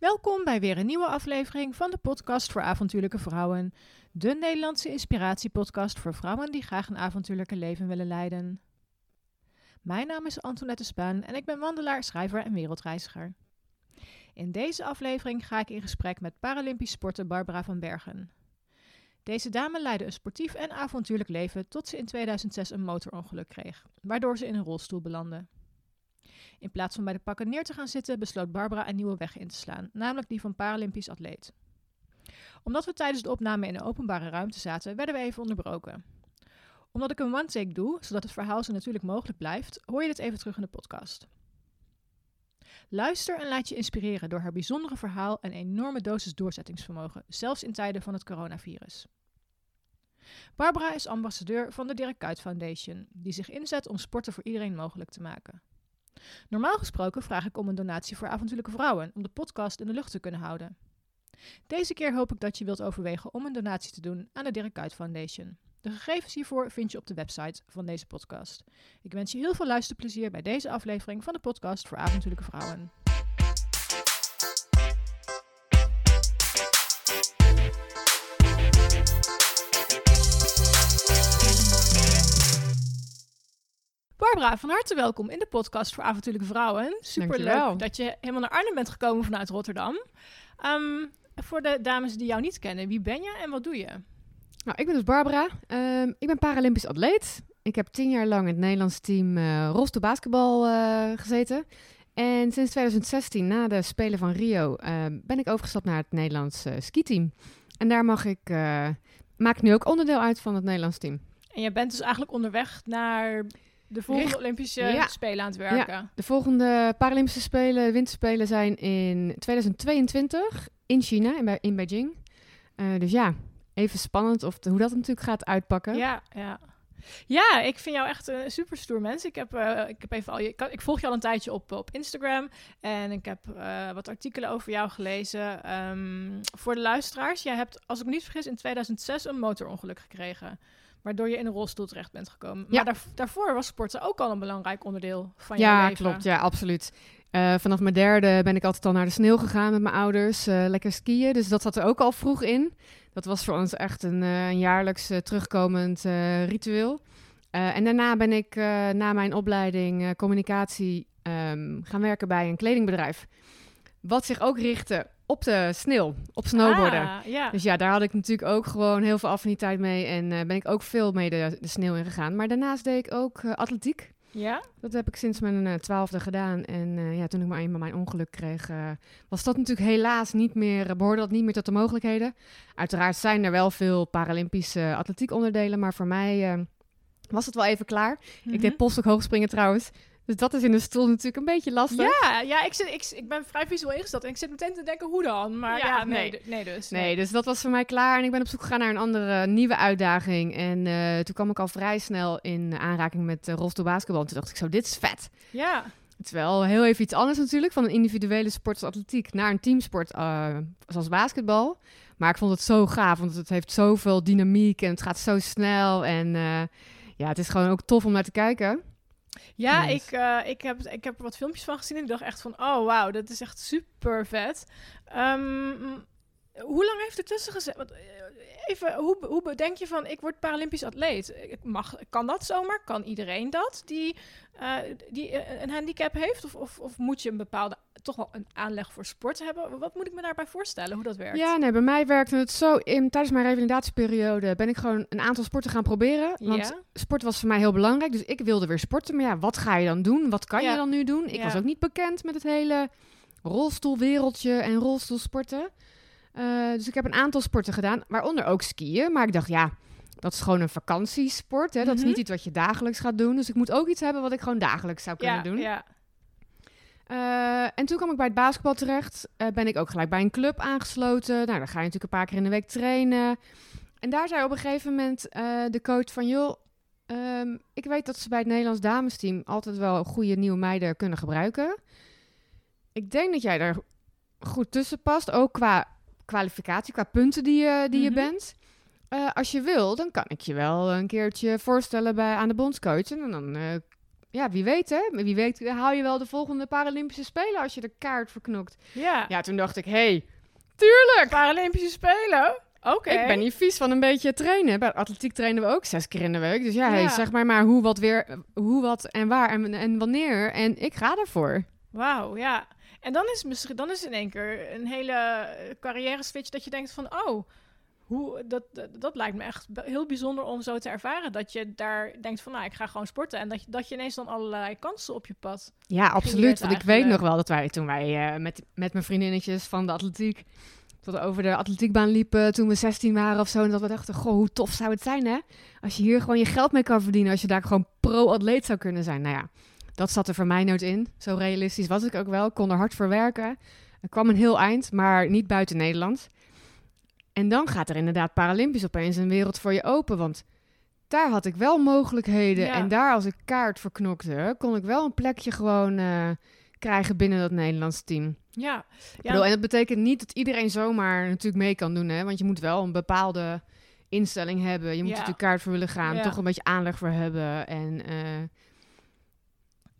Welkom bij weer een nieuwe aflevering van de podcast voor avontuurlijke vrouwen. De Nederlandse inspiratiepodcast voor vrouwen die graag een avontuurlijke leven willen leiden. Mijn naam is Antoinette Spaan en ik ben wandelaar, schrijver en wereldreiziger. In deze aflevering ga ik in gesprek met Paralympisch sporter Barbara van Bergen. Deze dame leidde een sportief en avontuurlijk leven tot ze in 2006 een motorongeluk kreeg, waardoor ze in een rolstoel belandde. In plaats van bij de pakken neer te gaan zitten, besloot Barbara een nieuwe weg in te slaan, namelijk die van Paralympisch atleet. Omdat we tijdens de opname in een openbare ruimte zaten, werden we even onderbroken. Omdat ik een one-take doe, zodat het verhaal zo natuurlijk mogelijk blijft, hoor je dit even terug in de podcast. Luister en laat je inspireren door haar bijzondere verhaal en enorme dosis doorzettingsvermogen, zelfs in tijden van het coronavirus. Barbara is ambassadeur van de Dirk Kuyt Foundation, die zich inzet om sporten voor iedereen mogelijk te maken. Normaal gesproken vraag ik om een donatie voor avontuurlijke vrouwen, om de podcast in de lucht te kunnen houden. Deze keer hoop ik dat je wilt overwegen om een donatie te doen aan de Dirk Kuyt Foundation. De gegevens hiervoor vind je op de website van deze podcast. Ik wens je heel veel luisterplezier bij deze aflevering van de podcast voor avontuurlijke vrouwen. Barbara, van harte welkom in de podcast voor avontuurlijke vrouwen. Super Dankjewel. leuk dat je helemaal naar Arnhem bent gekomen vanuit Rotterdam. Ehm, voor de dames die jou niet kennen, wie ben je en wat doe je? Nou, ik ben dus Barbara. Ehm, ik ben Paralympisch atleet. Ik heb tien jaar lang in het Nederlands team eh rolstoel basketbal eh, gezeten. En sinds 2016, na de Spelen van Rio, ehm, ben ik overgestapt naar het Nederlands eh, skiteam. En daar mag ik, maak ik nu ook onderdeel uit van het Nederlands team. En je bent dus eigenlijk onderweg naar de volgende Olympische Ja. Spelen aan het werken. De volgende Paralympische Spelen, Winterspelen, zijn in 2022 in China, in, Be- in Beijing. Eh, dus ja, even spannend of de- hoe dat natuurlijk gaat uitpakken. Ja, ja. Ja, ik vind jou echt een super stoer mens. Ik heb, eh, ik heb even al je, ik, ik volg je al een tijdje op, op Instagram en ik heb eh, wat artikelen over jou gelezen. Ehm, voor de luisteraars, jij hebt, als ik me niet vergis, in 2006 een motorongeluk gekregen. Waardoor je in een rolstoel terecht bent gekomen. Maar Ja. daar, daarvoor was sporten ook al een belangrijk onderdeel van jouw Ja, leven. klopt. Ja, absoluut. Eh, vanaf mijn derde ben ik altijd al naar de sneeuw gegaan met mijn ouders. eh, lekker skiën. Dus dat zat er ook al vroeg in. Dat was voor ons echt een, eh, een jaarlijks terugkomend ritueel. En daarna ben ik na mijn opleiding communicatie ehm, gaan werken bij een kledingbedrijf. Wat zich ook richtte op de sneeuw, op snowboarden. Ah, ja. Dus ja, daar had ik natuurlijk ook gewoon heel veel affiniteit mee. En eh, ben ik ook veel mee de, de sneeuw in gegaan. Maar daarnaast deed ik ook eh, atletiek. ja? Dat heb ik sinds mijn eh, twaalfde gedaan. En ja, toen ik maar eenmaal mijn ongeluk kreeg, was dat natuurlijk helaas niet meer, eh, behoorde dat niet meer tot de mogelijkheden. Uiteraard zijn er wel veel Paralympische atletiekonderdelen, maar voor mij was het wel even klaar. Ik Mhm. deed postdoc hoogspringen trouwens. Dus dat is in de stoel natuurlijk een beetje lastig. Ja, ja ik, zit, ik, ik ben vrij visueel ingesteld en ik zit meteen te denken hoe dan. Maar ja, Ja, nee, nee. dus. Nee, dus dat was voor mij klaar. En ik ben op zoek gegaan naar een andere nieuwe uitdaging. En eh, toen kwam ik al vrij snel in aanraking met uh, rolstoel basketbal. En toen dacht ik zo, dit is vet. Ja, Het is wel heel even iets anders natuurlijk, van een individuele sport als atletiek naar een teamsport eh, zoals basketbal. Maar ik vond het zo gaaf, want het heeft zoveel dynamiek en het gaat zo snel. En eh, ja, het is gewoon ook tof om naar te kijken. Ja, Nice. ik, eh, ik, heb, ik heb er wat filmpjes van gezien en ik dacht echt van, oh wauw, dat is echt super vet. Ehm, hoe lang heeft er tussen gezet? Eh, even, hoe, hoe bedenk je van, ik word Paralympisch atleet? Mag, kan dat zomaar? Kan iedereen dat die, eh, die eh, een handicap heeft? Of, of, of moet je een bepaalde, toch wel een aanleg voor sport hebben? Wat moet ik me daarbij voorstellen, hoe dat werkt? Ja, nee, bij mij werkte het zo. In, tijdens mijn revalidatieperiode ben ik gewoon een aantal sporten gaan proberen. Want Ja? sport was voor mij heel belangrijk, dus ik wilde weer sporten. Maar ja, wat ga je dan doen? Wat kan Ja. je dan nu doen? Ik Ja. was ook niet bekend met het hele rolstoelwereldje en rolstoelsporten. Eh, dus ik heb een aantal sporten gedaan, waaronder ook skiën. Maar ik dacht, ja, dat is gewoon een vakantiesport. Hè? Dat is Mhm. niet iets wat je dagelijks gaat doen. Dus ik moet ook iets hebben wat ik gewoon dagelijks zou kunnen ja, doen. ja. Eh, en toen kwam ik bij het basketbal terecht. Eh, ben ik ook gelijk bij een club aangesloten. Nou, dan ga je natuurlijk een paar keer in de week trainen. En daar zei op een gegeven moment de coach van... joh, ehm, ik weet dat ze bij het Nederlands damesteam... altijd wel goede nieuwe meiden kunnen gebruiken. Ik denk dat jij daar goed tussen past. Ook qua kwalificatie, qua punten die, je die Mhm. je bent. Eh, als je wil, dan kan ik je wel een keertje voorstellen bij, aan de bondscoach. En dan eh, ja, wie weet hè. Wie weet haal je wel de volgende Paralympische Spelen als je de kaart verknokt. Ja. Ja, toen dacht ik, hé, hey, tuurlijk! Paralympische Spelen? Oké. Ik ben niet vies van een beetje trainen. Bij atletiek trainen we ook zes keer in de week. Dus ja, hey, zeg maar maar hoe, wat, weer, hoe, wat en waar en, en wanneer. En ik ga ervoor. Wauw, ja. En dan is, misschien, dan is in één keer een hele eh, carrière switch dat je denkt van, oh, hoe, dat, dat, dat lijkt me echt heel bijzonder om zo te ervaren. Dat je daar denkt van, nou, ik ga gewoon sporten. En dat je, dat je ineens dan allerlei kansen op je pad. Ja, absoluut. Want ik weet nog wel dat wij toen wij eh, met, met mijn vriendinnetjes van de atletiek... tot over de atletiekbaan liepen toen we 16 waren of zo. En dat we dachten, goh, hoe tof zou het zijn hè? Als je hier gewoon je geld mee kan verdienen. Als je daar gewoon pro-atleet zou kunnen zijn. Nou ja, dat zat er voor mij nooit in. Zo realistisch was ik ook wel. Ik kon er hard voor werken. Er kwam een heel eind, maar niet buiten Nederland. En dan gaat er inderdaad Paralympisch opeens een wereld voor je open. Want daar had ik wel mogelijkheden. Ja. En daar, als ik kaart verknokte, kon ik wel een plekje gewoon eh, krijgen binnen dat Nederlands team. Ja, ja bedoel, en dat betekent niet dat iedereen zomaar natuurlijk mee kan doen. Hè? Want je moet wel een bepaalde instelling hebben. Je moet Ja. natuurlijk kaart voor willen gaan. Toch een beetje aanleg voor hebben. En eh,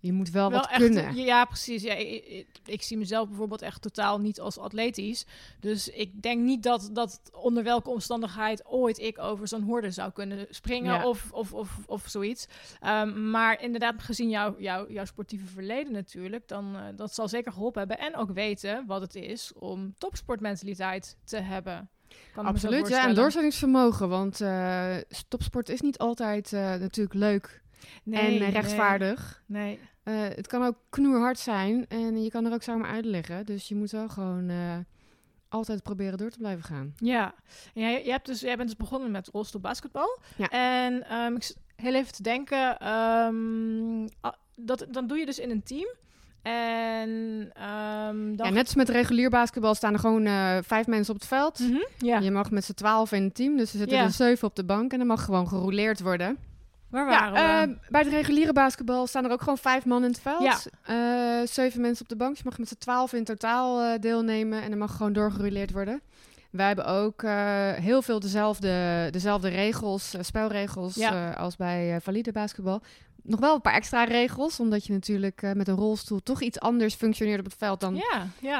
je moet wel, wel wat echt, kunnen. Ja, precies. Ja, ik, ik, ik zie mezelf bijvoorbeeld echt totaal niet als atletisch. Dus ik denk niet dat, dat onder welke omstandigheid ooit ik over zo'n horde zou kunnen springen Ja. of, of, of, of zoiets. Ehm, maar inderdaad, gezien jouw jouw jouw sportieve verleden natuurlijk, dan uh, dat zal zeker geholpen hebben. En ook weten wat het is om topsportmentaliteit te hebben. Kan Absoluut, ja. En doorzettingsvermogen. Want eh topsport is niet altijd eh, natuurlijk leuk Nee, en eh, nee, rechtvaardig. Nee. Eh, het kan ook knoerhard zijn en je kan er ook zomaar uit liggen. Dus je moet wel gewoon eh, altijd proberen door te blijven gaan. Ja, en jij, jij, hebt dus, jij bent dus begonnen met rolstoelbasketbal. Ja. En ehm, ik heel even te denken, ehm, dat, dan doe je dus in een team. En ehm, dan... Ja, net als met regulier basketbal staan er gewoon vijf mensen op het veld. Ja. Je mag met z'n twaalf in een team, dus er zitten er zeven op de bank en er mag gewoon gerouleerd worden. Waar Ja, waren we? eh, bij het reguliere basketbal staan er ook gewoon vijf man in het veld. Ja. Eh, zeven mensen op de bank. Je mag met z'n twaalf in totaal eh, deelnemen en er mag gewoon doorgerouleerd worden. Wij hebben ook eh, heel veel dezelfde, dezelfde regels, spelregels Ja. als bij valide basketbal. Nog wel een paar extra regels, omdat je natuurlijk met een rolstoel toch iets anders functioneert op het veld dan,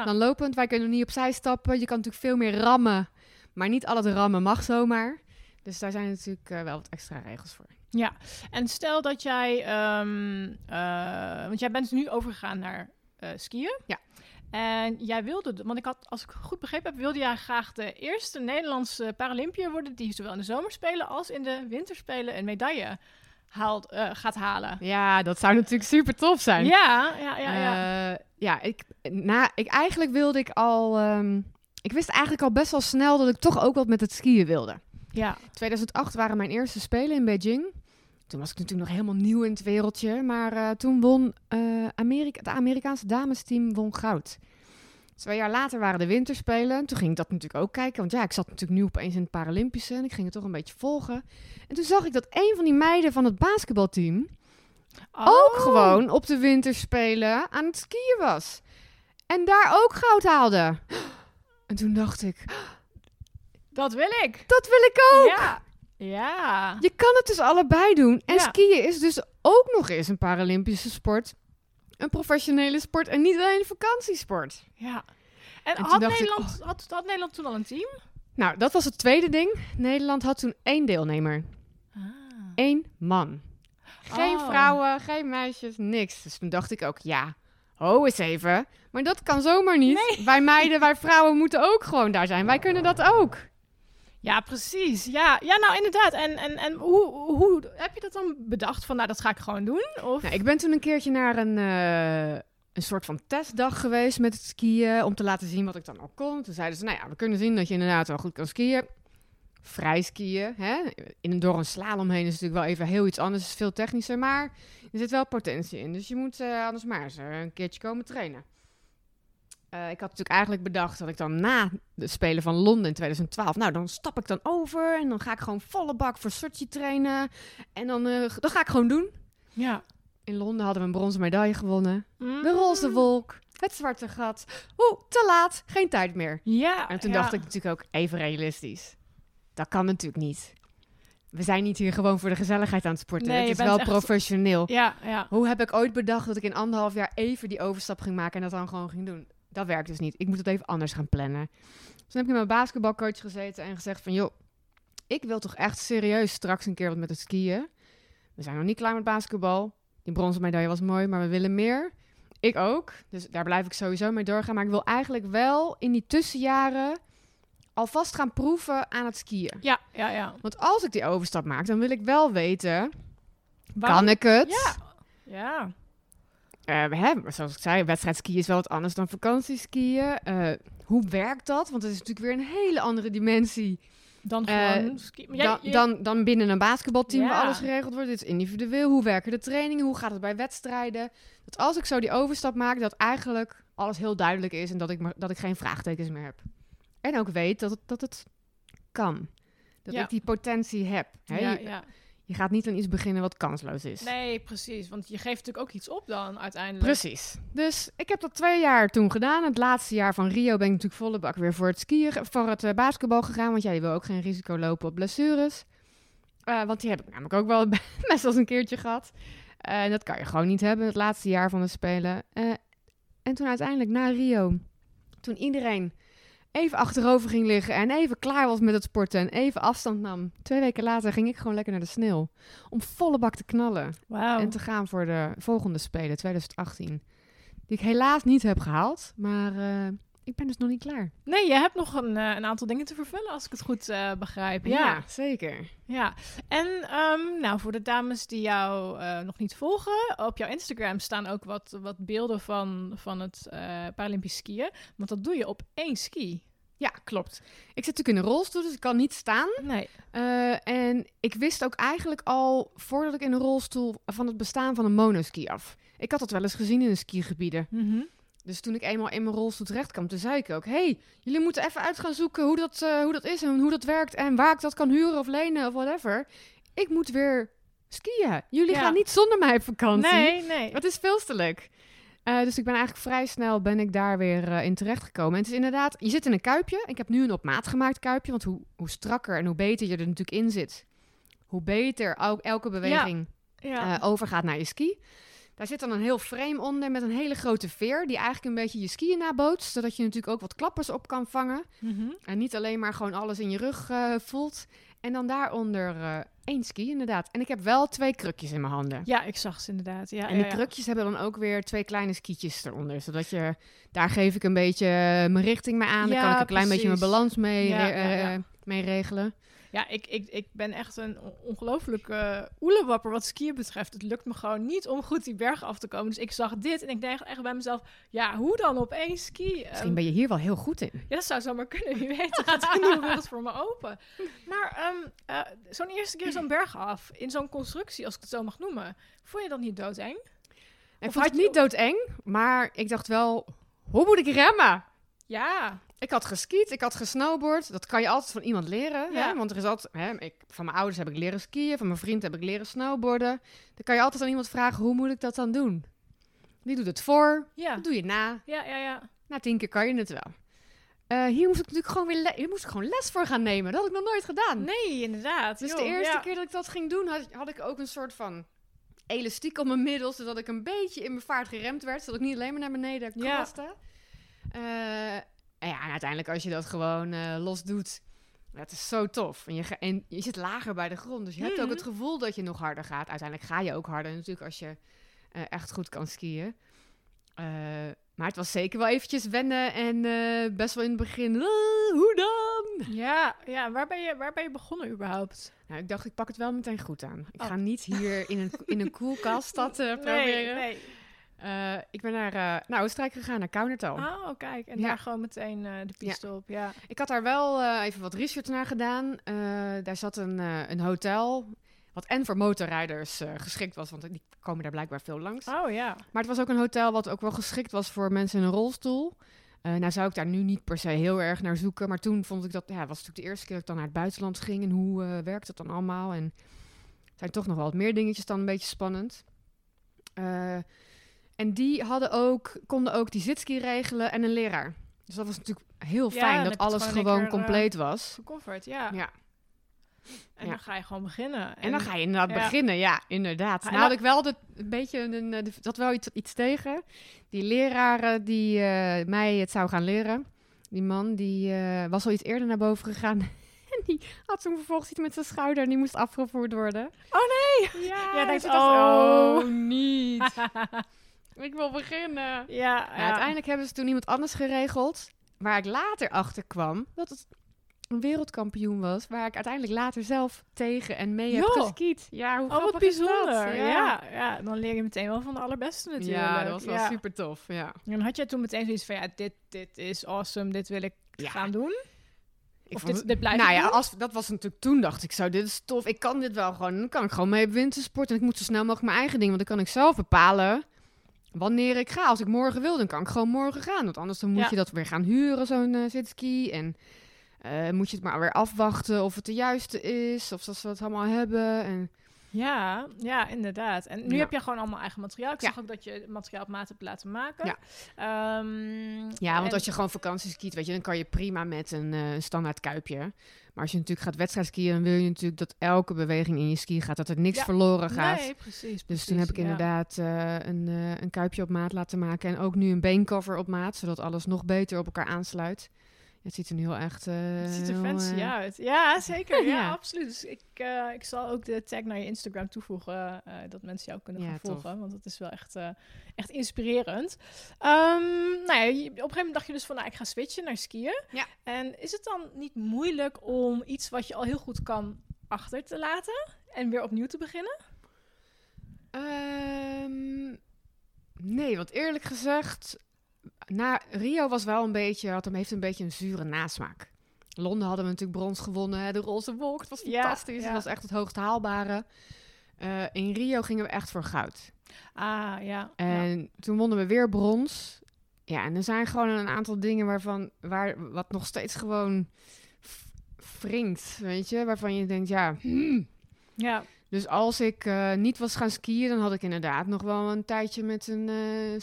dan lopend. Wij kunnen niet opzij stappen. Je kan natuurlijk veel meer rammen, maar niet al het rammen mag zomaar. Dus daar zijn natuurlijk wel wat extra regels voor. Ja, en stel dat jij, eh, want jij bent nu overgegaan naar eh, skiën. Ja. En jij wilde, want ik had, als ik goed begrepen heb, wilde jij graag de eerste Nederlandse Paralympiër worden die zowel in de zomerspelen als in de winterspelen een medaille haalt, eh, gaat halen. Ja, dat zou natuurlijk super tof zijn. Ja, ja, ja, ja. Ja, ik, na, ik eigenlijk wilde ik al. ehm, ik wist eigenlijk al best wel snel dat ik toch ook wat met het skiën wilde. Ja. 2008 waren mijn eerste spelen in Beijing. Toen was ik natuurlijk nog helemaal nieuw in het wereldje. Maar eh, toen won eh, Amerika, het Amerikaanse damesteam won goud. Twee jaar later waren de winterspelen. Toen ging ik dat natuurlijk ook kijken. Want ja, ik zat natuurlijk nu opeens in het Paralympische. En ik ging het toch een beetje volgen. En toen zag ik dat een van die meiden van het basketbalteam ook Oh, gewoon op de winterspelen aan het skiën was. En daar ook goud haalde. En toen dacht ik, Dat wil ik. dat wil ik ook. Ja. Ja. Je kan het dus allebei doen. En Ja. skiën is dus ook nog eens een Paralympische sport. Een professionele sport en niet alleen een vakantiesport. ja. En, had, ik, Nederland, had, had Nederland toen al een team? Nou, dat was het tweede ding. Nederland had toen één deelnemer. Ah. Eén man. Geen Oh. vrouwen, geen meisjes, niks. Dus toen dacht ik ook, ja, ho eens even. Maar dat kan zomaar niet. Wij meiden, wij vrouwen moeten ook gewoon daar zijn. Wij kunnen dat ook. Ja, precies. Ja, ja nou inderdaad. En, en, en hoe, hoe heb je dat dan bedacht? Van nou, dat ga ik gewoon doen? Of... Nou, ik ben toen een keertje naar een, eh, een soort van testdag geweest met het skiën. Om te laten zien wat ik dan al kon. Toen zeiden ze, nou ja, we kunnen zien dat je inderdaad wel goed kan skiën. Vrij skiën. Hè? In, door een slalom heen is natuurlijk wel even heel iets anders. is veel technischer. Maar er zit wel potentie in. Dus je moet eh, anders maar eens eh, een keertje komen trainen. Eh, ik had natuurlijk eigenlijk bedacht dat ik dan na de Spelen van Londen in 2012... Nou, dan stap ik dan over en dan ga ik gewoon volle bak voor Sochi trainen. En dan, eh, dat ga ik gewoon doen. Ja. In Londen hadden we een bronzen medaille gewonnen. Mm. De roze wolk, het zwarte gat. Oeh, te laat, geen tijd meer. Ja. En toen ja. dacht ik natuurlijk ook even realistisch. Dat kan natuurlijk niet. we zijn niet hier gewoon voor de gezelligheid aan het sporten. Nee, het is wel echt- professioneel. Ja, ja. Hoe heb ik ooit bedacht dat ik in anderhalf jaar even die overstap ging maken en dat dan gewoon ging doen? Dat werkt dus niet. Ik moet het even anders gaan plannen. Dus toen heb ik met mijn basketbalcoach gezeten en gezegd van... joh, ik wil toch echt serieus straks een keer wat met het skiën. We zijn nog niet klaar met basketbal. Die bronzen medaille was mooi, maar we willen meer. Ik ook. Dus daar blijf ik sowieso mee doorgaan. Maar ik wil eigenlijk wel in die tussenjaren alvast gaan proeven aan het skiën. Ja, ja, ja. Want als ik die overstap maak, dan wil ik wel weten... Waarom- Kan ik het? Ja. Ja. Eh, hè, maar zoals ik zei, wedstrijdskiën is wel wat anders dan vakantieskiën. Eh hoe werkt dat? Want het is natuurlijk weer een hele andere dimensie Dan Eh, gewoon ski- maar jij- dan, je- dan, dan binnen een basketbalteam waar alles geregeld wordt. Dit is individueel. Hoe werken de trainingen? Hoe gaat het bij wedstrijden? Dat als ik zo die overstap maak, dat eigenlijk alles heel duidelijk is en dat ik, maar, dat ik geen vraagtekens meer heb. En ook weet dat het, dat het kan. Dat Ja. ik die potentie heb. Hè? ja, ja. Je gaat niet aan iets beginnen wat kansloos is. Nee, precies. Want je geeft natuurlijk ook iets op dan uiteindelijk. Precies. Dus ik heb dat twee jaar toen gedaan. Het laatste jaar van Rio ben ik natuurlijk volle bak weer voor het skiën, voor het eh, basketbal gegaan. Want ja, je wil ook geen risico lopen op blessures. Eh, want die heb ik namelijk ook wel best wel eens een keertje gehad. Eh, En dat kan je gewoon niet hebben, het laatste jaar van de Spelen. En toen uiteindelijk na Rio, toen iedereen even achterover ging liggen en even klaar was met het sporten en even afstand nam. Twee weken later ging ik gewoon lekker naar de sneeuw. Om volle bak te knallen. En te gaan voor de volgende Spelen, 2018. Die ik helaas niet heb gehaald. Maar eh, ik ben dus nog niet klaar. Nee, je hebt nog een, eh, een aantal dingen te vervullen, als ik het goed eh, begrijp. Ja, zeker. ja. En ehm, nou, voor de dames die jou eh, nog niet volgen, op jouw Instagram staan ook wat, wat beelden van, van het Paralympisch skiën. Want dat doe je op één ski. Ja, klopt. Ik zit natuurlijk in een rolstoel, dus ik kan niet staan. Nee. En ik wist ook eigenlijk al, voordat ik in een rolstoel, van het bestaan van een monoski af. Ik had dat wel eens gezien in de skigebieden. Mhm. Dus toen ik eenmaal in mijn rolstoel terecht kwam, toen zei ik ook... hey, jullie moeten even uit gaan zoeken hoe dat, eh, hoe dat is en hoe dat werkt... en waar ik dat kan huren of lenen of whatever. Ik moet weer skiën. Jullie Ja. gaan niet zonder mij op vakantie. Nee, nee. Het is veel te leuk. Eh, dus ik ben eigenlijk vrij snel ben ik daar weer eh, in terechtgekomen. En het is inderdaad, je zit in een kuipje. Ik heb nu een op maat gemaakt kuipje. Want hoe, hoe strakker en hoe beter je er natuurlijk in zit, hoe beter ook elke beweging Ja. overgaat naar je ski. Daar zit dan een heel frame onder met een hele grote veer die eigenlijk een beetje je skiën nabootst. Zodat je natuurlijk ook wat klappers op kan vangen. Mhm. En niet alleen maar gewoon alles in je rug eh, voelt. En dan daaronder eh, één ski inderdaad. En ik heb wel twee krukjes in mijn handen. ja, ik zag ze inderdaad. Ja, En de ja. krukjes hebben dan ook weer twee kleine skietjes eronder. Zodat je, daar geef ik een beetje eh, mijn richting mee aan. Dan kan ik een klein beetje mijn balans mee, re- mee regelen. Ja, ik, ik, ik ben echt een on- ongelofelijke oelewapper wat skiën betreft. Het lukt me gewoon niet om goed die berg af te komen. Dus ik zag dit en ik dacht echt bij mezelf... Ja, hoe dan op één ski? Misschien Ehm, ben je hier wel heel goed in. ja, dat zou zomaar kunnen. Wie weet, er gaat een nieuwe wereld voor me open. Maar ehm, eh, zo'n eerste keer zo'n berg af, in zo'n constructie, als ik het zo mag noemen... Vond je dat niet doodeng? Ik Of vond het niet doodeng, maar ik dacht wel, hoe moet ik remmen? Ja, Ik had geskiet, ik had gesnowboard. Dat kan je altijd van iemand leren. Ja. Hè? Want er is altijd, hè, ik, van mijn ouders heb ik leren skiën, van mijn vriend heb ik leren snowboarden. Dan kan je altijd aan iemand vragen, hoe moet ik dat dan doen? Die doet het voor, ja, dat doe je na. ja, ja, ja. Na tien keer kan je het wel. Eh, hier moest ik natuurlijk gewoon weer hier moest ik gewoon les voor gaan nemen. Dat had ik nog nooit gedaan. Nee, inderdaad. Dus joh, de eerste ja. keer dat ik dat ging doen, had, had ik ook een soort van elastiek om mijn middel, zodat ik een beetje in mijn vaart geremd werd, zodat ik niet alleen maar naar beneden Ja. kraste. En ja, en uiteindelijk als je dat gewoon eh, los doet, dat is zo tof. En je, en je zit lager bij de grond, dus je hebt ook Mhm. het gevoel dat je nog harder gaat. Uiteindelijk ga je ook harder natuurlijk als je eh, echt goed kan skiën. Eh, maar het was zeker wel eventjes wennen en best wel in het begin, "Ah, hoe dan? Ja, ja. Waar, ben je, waar ben je begonnen überhaupt? Nou, ik dacht, ik pak het wel meteen goed aan. Ik Oh. ga niet hier in een, in een koelkast dat proberen. nee. Eh, ik ben naar, eh, naar Oostenrijk gegaan, naar Kaunertal. Oh, kijk. En Ja. daar gewoon meteen eh, de piste op. Ja. Ik had daar wel even wat research naar gedaan. Daar zat een, een hotel, wat en voor motorrijders geschikt was, want die komen daar blijkbaar veel langs. Oh ja. Maar het was ook een hotel wat ook wel geschikt was voor mensen in een rolstoel. Nou zou ik daar nu niet per se heel erg naar zoeken, maar toen vond ik dat, ja, was natuurlijk de eerste keer dat ik dan naar het buitenland ging en hoe werkt het dan allemaal? En zijn toch nog wel wat meer dingetjes dan een beetje spannend. En die hadden ook, konden ook die zitski regelen en een leraar. Dus dat was natuurlijk heel fijn dat alles gewoon gewoon lekker, eh, compleet was. Gecoverd, ja. Ja. En Ja. dan ga je gewoon beginnen. En dan ga je inderdaad ja. beginnen, ja, inderdaad. En Nou had ik wel de, een beetje een, de, dat wel iets, iets tegen. Die leraren die eh, mij het zou gaan leren, die man, die eh, was al iets eerder naar boven gegaan. en die had toen vervolgens iets met zijn schouder en die moest afgevoerd worden. Oh nee! Ja, dus ik dacht, oh. oh, niet. ik wil beginnen. ja, Ja, ja. uiteindelijk hebben ze toen iemand anders geregeld. Waar ik later achter kwam dat het een wereldkampioen was. Waar ik uiteindelijk later zelf tegen en mee heb geskiet. Ja, hoe Oh, wat grappig is dat? bijzonder. Ja. Ja, dan leer je meteen wel van de allerbeste natuurlijk. Ja, dat was wel Ja. super tof. Ja. En had jij toen meteen zoiets van, ja, dit, dit is awesome, dit wil ik Ja. gaan doen? Ik of vond dit, het- dit blijf nou ja, doen? als, dat was natuurlijk toen dacht ik zo, dit is tof. Ik kan dit wel gewoon. Dan kan ik gewoon mee op wintersport. En ik moet zo snel mogelijk mijn eigen ding. Want dan kan ik zelf bepalen wanneer ik ga. Als ik morgen wil, dan kan ik gewoon morgen gaan. Want anders dan moet Ja. je dat weer gaan huren, zo'n eh zitski. En eh, moet je het maar weer afwachten of het de juiste is. Of dat ze het allemaal hebben. En Ja, ja, inderdaad. En nu Ja. heb je gewoon allemaal eigen materiaal. Ik Ja. zag ook dat je het materiaal op maat hebt laten maken. Ja. Ehm, Ja, want en- als je gewoon vakantie skiet, weet je, dan kan je prima met een eh, standaard kuipje. Maar als je natuurlijk gaat wedstrijd skiën, dan wil je natuurlijk dat elke beweging in je ski gaat, dat er niks Ja. verloren gaat. Nee, precies. Dus toen heb ik ja. inderdaad eh, een, eh, een kuipje op maat laten maken. En ook nu een beencover op maat, zodat alles nog beter op elkaar aansluit. Het ziet er nu heel echt... eh, Het ziet er fancy eh, uit. Ja, zeker. Ja, Ja. absoluut. Dus ik, eh, ik zal ook de tag naar je Instagram toevoegen, dat mensen jou kunnen Ja, gaan tof. volgen. Want dat is wel echt, echt inspirerend. Ehm, nou ja, op een gegeven moment dacht je dus van, nou, ik ga switchen naar skiën. Ja. En is het dan niet moeilijk om iets wat je al heel goed kan achter te laten en weer opnieuw te beginnen? Ehm, nee, want eerlijk gezegd, na, Rio was wel een beetje, had hem, heeft een beetje een zure nasmaak. Londen hadden we natuurlijk brons gewonnen, de roze wolk, het was fantastisch. ja. Het was echt het hoogst haalbare. Eh, in Rio gingen we echt voor goud. Ah, ja. ja. En toen wonnen we weer brons. Ja, en er zijn gewoon een aantal dingen waarvan, waar, wat nog steeds gewoon wringt, weet je. Waarvan je denkt, ja, hmm. Ja, Dus als ik eh, niet was gaan skiën, dan had ik inderdaad nog wel een tijdje met een eh,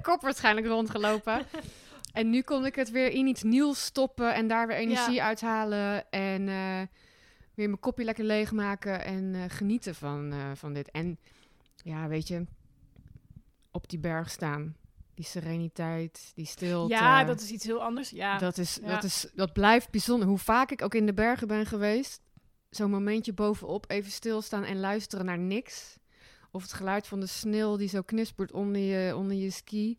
kop waarschijnlijk rondgelopen. en nu kon ik het weer in iets nieuws stoppen en daar weer energie uithalen. En eh, weer mijn kopje lekker leegmaken en eh, genieten van, eh, van dit. En ja, weet je, op die berg staan. Die sereniteit, die stilte. ja, dat is iets heel anders. Ja, Dat, is, Ja. dat, is, dat blijft bijzonder. Hoe vaak ik ook in de bergen ben geweest, zo'n momentje bovenop even stilstaan en luisteren naar niks. Of het geluid van de sneeuw die zo knispert onder je, onder je ski.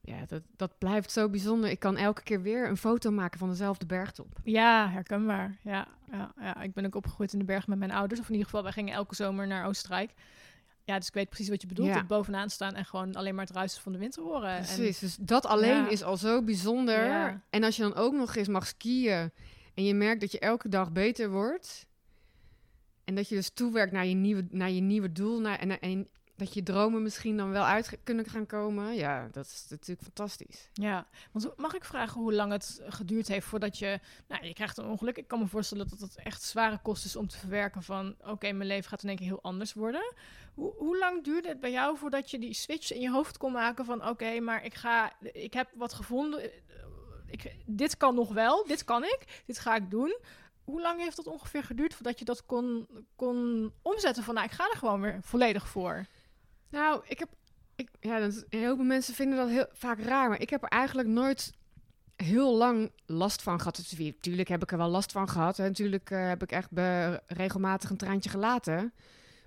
Ja, dat, dat blijft zo bijzonder. Ik kan elke keer weer een foto maken van dezelfde bergtop. Ja, herkenbaar. Ja, ja, ja, ik ben ook opgegroeid in de bergen met mijn ouders. Of in ieder geval, wij gingen elke zomer naar Oostenrijk. Ja, dus ik weet precies wat je bedoelt. Ja. Bovenaan staan en gewoon alleen maar het ruisen van de wind horen. En- Precies, dus dat alleen Ja. is al zo bijzonder. Ja. En als je dan ook nog eens mag skiën en je merkt dat je elke dag beter wordt. En dat je dus toewerkt naar je nieuwe, naar je nieuwe doel. Naar, en, en dat je dromen misschien dan wel uit kunnen gaan komen. Ja, dat is natuurlijk fantastisch. Ja, want mag ik vragen hoe lang het geduurd heeft voordat je... Nou, je krijgt een ongeluk. Ik kan me voorstellen dat het echt zware kost is om te verwerken van... Oké, mijn leven gaat in één keer heel anders worden. Hoe, hoe lang duurde het bij jou voordat je die switch in je hoofd kon maken van... Oké, maar ik ga... Ik heb wat gevonden. Ik, dit kan nog wel. Dit kan ik. Dit ga ik doen. Hoe lang heeft dat ongeveer geduurd voordat je dat kon, kon omzetten van... Nou, ik ga er gewoon weer volledig voor. Nou, ik heb. Ik, ja, dat, heel veel mensen vinden dat heel vaak raar. Maar ik heb er eigenlijk nooit heel lang last van gehad. Dus, tuurlijk heb ik er wel last van gehad. En natuurlijk eh, heb ik echt regelmatig een traantje gelaten.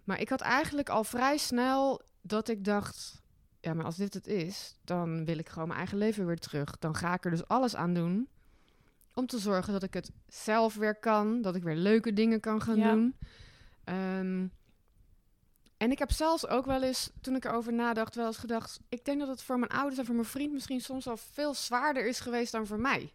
Maar ik had eigenlijk al vrij snel dat ik dacht... Ja, maar als dit het is, dan wil ik gewoon mijn eigen leven weer terug. Dan ga ik er dus alles aan doen om te zorgen dat ik het zelf weer kan. Dat ik weer leuke dingen kan gaan Ja. doen. Ehm, en ik heb zelfs ook wel eens, toen ik erover nadacht, wel eens gedacht... ik denk dat het voor mijn ouders en voor mijn vriend misschien soms al veel zwaarder is geweest dan voor mij.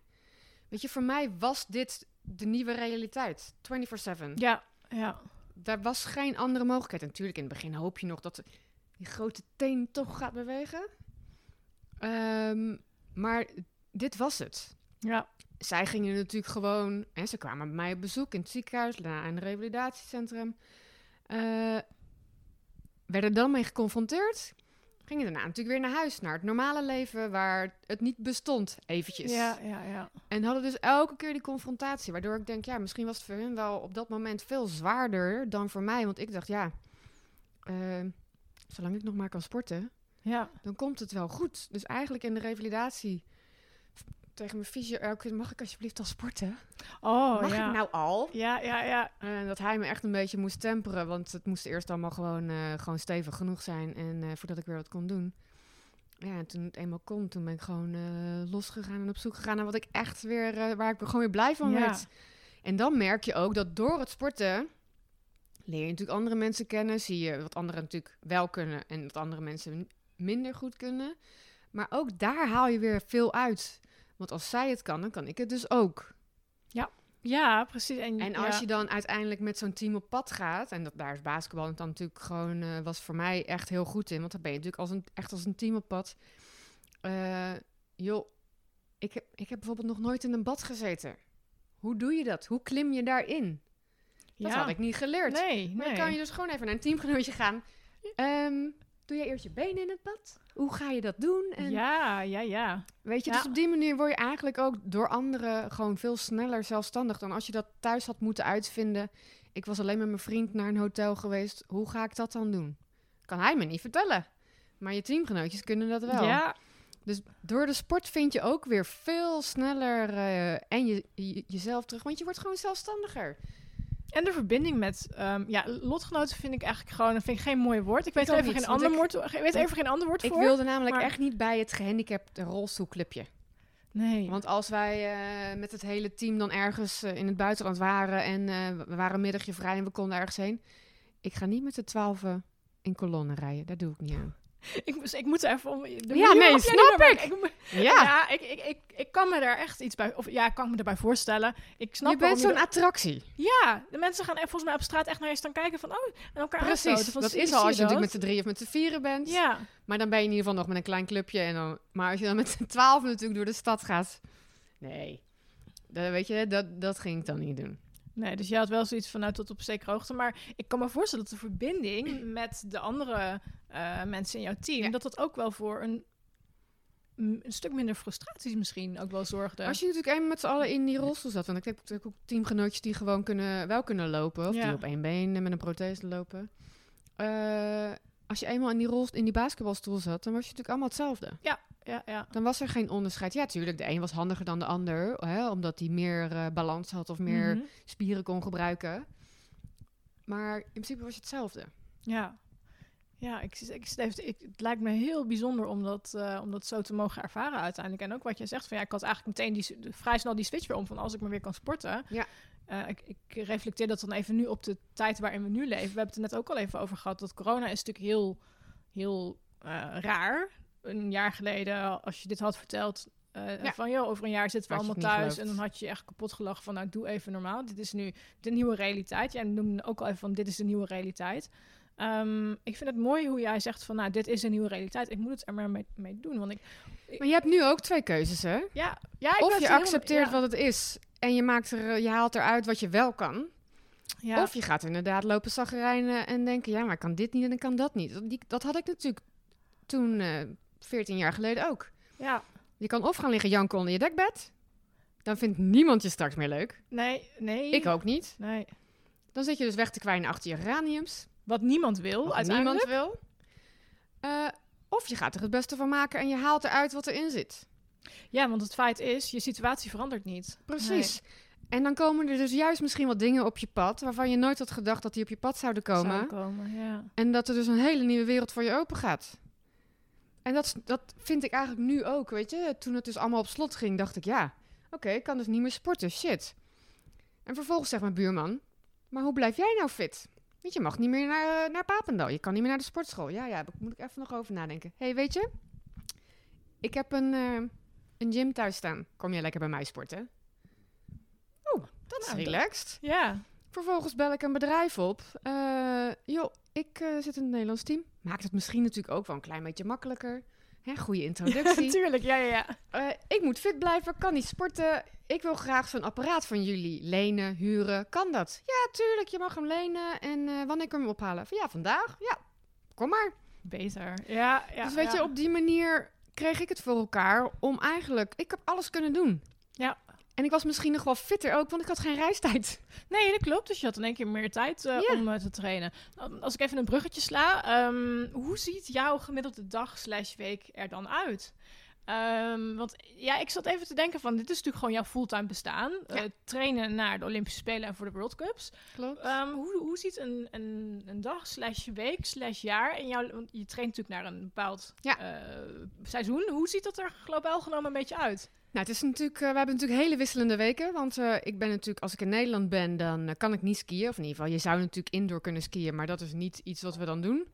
Weet je, voor mij was dit de nieuwe realiteit. 24-7. Ja, ja. Daar was geen andere mogelijkheid. En natuurlijk, in het begin hoop je nog dat die grote teen toch gaat bewegen. Ehm, maar dit was het. Ja, Zij gingen natuurlijk gewoon... En ze kwamen bij mij op bezoek in het ziekenhuis, na een revalidatiecentrum. Eh werden dan mee geconfronteerd. Ging je daarna natuurlijk weer naar huis, naar het normale leven waar het niet bestond, eventjes. Ja, ja, ja. En hadden dus elke keer die confrontatie, waardoor ik denk, ja, misschien was het voor hun wel op dat moment veel zwaarder dan voor mij. Want ik dacht, ja, eh, zolang ik nog maar kan sporten, Ja, dan komt het wel goed. Dus eigenlijk in de revalidatie tegen mijn fysio, elke keer, mag ik alsjeblieft al sporten? oh mag ja. ik nou al? Ja, ja, ja. En dat hij me echt een beetje moest temperen, want het moest eerst allemaal gewoon, eh, gewoon stevig genoeg zijn en eh, voordat ik weer wat kon doen. Ja, en toen het eenmaal kon, toen ben ik gewoon eh, losgegaan en op zoek gegaan naar wat ik echt weer, waar ik gewoon weer blij van Ja. werd. En dan merk je ook dat door het sporten leer je natuurlijk andere mensen kennen, zie je wat anderen natuurlijk wel kunnen en wat andere mensen minder goed kunnen. Maar ook daar haal je weer veel uit. Want als zij het kan, dan kan ik het dus ook. Ja, precies. En, En ja. als je dan uiteindelijk met zo'n team op pad gaat, en dat, daar is basketbal dan natuurlijk gewoon, eh, was voor mij echt heel goed in, want dan ben je natuurlijk als een, echt als een team op pad. Eh, joh, ik heb, ik heb bijvoorbeeld nog nooit in een bad gezeten. Hoe doe je dat? Hoe klim je daarin? Dat ja. had ik niet geleerd. Nee, Maar nee. dan kan je dus gewoon even naar een teamgenootje gaan. Ehm, doe jij eerst je benen in het bad? Hoe ga je dat doen? En Ja, ja, ja. Weet je, Ja. dus op die manier word je eigenlijk ook door anderen gewoon veel sneller zelfstandig dan als je dat thuis had moeten uitvinden. Ik was alleen met mijn vriend naar een hotel geweest. Hoe ga ik dat dan doen? Kan hij me niet vertellen. Maar je teamgenootjes kunnen dat wel. Ja, Dus door de sport vind je ook weer veel sneller eh, en je, je- jezelf terug. Want je wordt gewoon zelfstandiger. En de verbinding met ehm, ja, lotgenoten vind ik eigenlijk gewoon, dat vind ik geen mooi woord. Ik weet Ik even niet, geen ander ik- woord, ik weet even geen ander woord Ik voor. wilde namelijk maar- echt niet bij het gehandicapte rolstoelclubje. Nee. Want als wij eh, met het hele team dan ergens eh, in het buitenland waren en eh, we waren een middagje vrij en we konden ergens heen. Ik ga niet met de twaalfen in kolonnen rijden. Daar doe ik niet aan. ik, moest- ik moet even om. de Ja, nee, snap ik. Ja, Ja, ik, ik, ik, ik kan me daar echt iets bij, of ja, ik kan me erbij voorstellen. Ik snap je bent zo'n attractie. Ja, de mensen gaan volgens mij op straat echt naar je staan kijken van, oh, en elkaar. Precies. Van, Dat is al als je natuurlijk met z'n drie of met z'n vieren bent. Ja, Maar dan ben je in ieder geval nog met een klein clubje. En dan, maar als je dan met z'n twaalf natuurlijk door de stad gaat. Nee. Dat, weet je, dat, dat ging ik dan niet doen. Nee, dus je had wel zoiets van, nou, tot op zekere hoogte. Maar ik kan me voorstellen dat de verbinding met de andere eh, mensen in jouw team, Ja. dat dat ook wel voor een, een stuk minder frustraties misschien ook wel zorgde. Als je natuurlijk eenmaal met z'n allen in die rolstoel zat. Want ik heb natuurlijk ook teamgenootjes die gewoon kunnen, wel kunnen lopen. Of Ja. die op één been met een prothese lopen. Eh, als je eenmaal in die, rol, in die basketbalstoel zat, dan was je natuurlijk allemaal hetzelfde. Ja, ja. Dan was er geen onderscheid. Ja, tuurlijk, de een was handiger dan de ander. Hè, omdat hij meer eh, balans had of meer Mhm. spieren kon gebruiken. Maar in principe was je hetzelfde. Ja. Ja, ik, ik, ik, het lijkt me heel bijzonder om dat, eh, om dat zo te mogen ervaren uiteindelijk. En ook wat je zegt, van ja, ik had eigenlijk meteen die, vrij snel die switch weer om van als ik maar weer kan sporten. Ja. Eh, ik, ik reflecteer dat dan even nu op de tijd waarin we nu leven. We hebben het er net ook al even over gehad. Dat corona is natuurlijk heel, heel eh, raar. Een jaar geleden, als je dit had verteld, Ja. van joh, over een jaar zitten we Had allemaal thuis. En dan had je je echt kapot gelachen van nou, doe even normaal. Dit is nu de nieuwe realiteit. Jij noemde ook al even van dit is de nieuwe realiteit. Ehm, ik vind het mooi hoe jij zegt van nou, dit is een nieuwe realiteit. Ik moet het er maar mee, mee doen. Want ik, Maar je hebt nu ook twee keuzes, hè? ja, ja ik of je accepteert ja, wat het is en je, maakt er, eh, je haalt eruit wat je wel kan. ja. Of je gaat inderdaad lopen zagrijnen en denken... ja, maar ik kan dit niet en ik kan dat niet. Die, dat had ik natuurlijk toen, eh 14 jaar geleden ook. ja, Je kan of gaan liggen janken onder je dekbed... dan vindt niemand je straks meer leuk. nee, nee. Ik ook niet. Nee. Dan zit je dus weg te kwijnen achter je geraniums. Wat niemand wil, Wat uiteindelijk. niemand wil. Eh, of je gaat er het beste van maken en je haalt eruit wat erin zit. Ja, want het feit is, je situatie verandert niet. Precies. En dan komen er dus juist misschien wat dingen op je pad... waarvan je nooit had gedacht dat die op je pad zouden komen. zou komen, ja. En dat er dus een hele nieuwe wereld voor je open gaat. En dat, dat vind ik eigenlijk nu ook, weet je. Toen het dus allemaal op slot ging, dacht ik, ja, oké, ik kan dus niet meer sporten, shit. En vervolgens zegt mijn buurman, maar hoe blijf jij nou fit? Weet je, je mag niet meer naar, eh, naar Papendal, je kan niet meer naar de sportschool. Ja, ja, daar moet ik even nog over nadenken. hey, weet je, ik heb een, eh, een gym thuis staan. Kom jij lekker bij mij sporten? Oeh, dat is relaxed. Ja, Vervolgens bel ik een bedrijf op. Joh, ik eh, zit in het Nederlands team. Maakt het misschien natuurlijk ook wel een klein beetje makkelijker. Hè, goede introductie. natuurlijk. Ja, ja, ja. Eh, ik moet fit blijven, kan niet sporten. Ik wil graag zo'n apparaat van jullie lenen, huren. Kan dat? Ja, tuurlijk, je mag hem lenen. En wanneer kun je hem ophalen? Van, ja, vandaag. Ja, kom maar. Beter. Ja, ja. dus weet ja. je, op die manier kreeg ik het voor elkaar om eigenlijk... Ik heb alles kunnen doen. Ja. En ik was misschien nog wel fitter ook, want ik had geen reistijd. Nee, dat klopt. Dus je had in één keer meer tijd eh, om eh, te trainen. Als ik even een bruggetje sla. ehm, hoe ziet jouw gemiddelde dag slash week er dan uit? Ehm, want ja, ik zat even te denken van... Dit is natuurlijk gewoon jouw fulltime bestaan. Eh, trainen naar de Olympische Spelen en voor de World Cups. Klopt. Ehm, hoe, hoe ziet een, een, een dag slash week slash jaar... In jouw, want je traint natuurlijk naar een bepaald Ja. seizoen. Hoe ziet dat er globaal genomen een beetje uit? Nou, het is natuurlijk, eh, we hebben natuurlijk hele wisselende weken. Want eh, ik ben natuurlijk, als ik in Nederland ben, dan eh, kan ik niet skiën. Of in ieder geval, je zou natuurlijk indoor kunnen skiën, maar dat is niet iets wat we dan doen.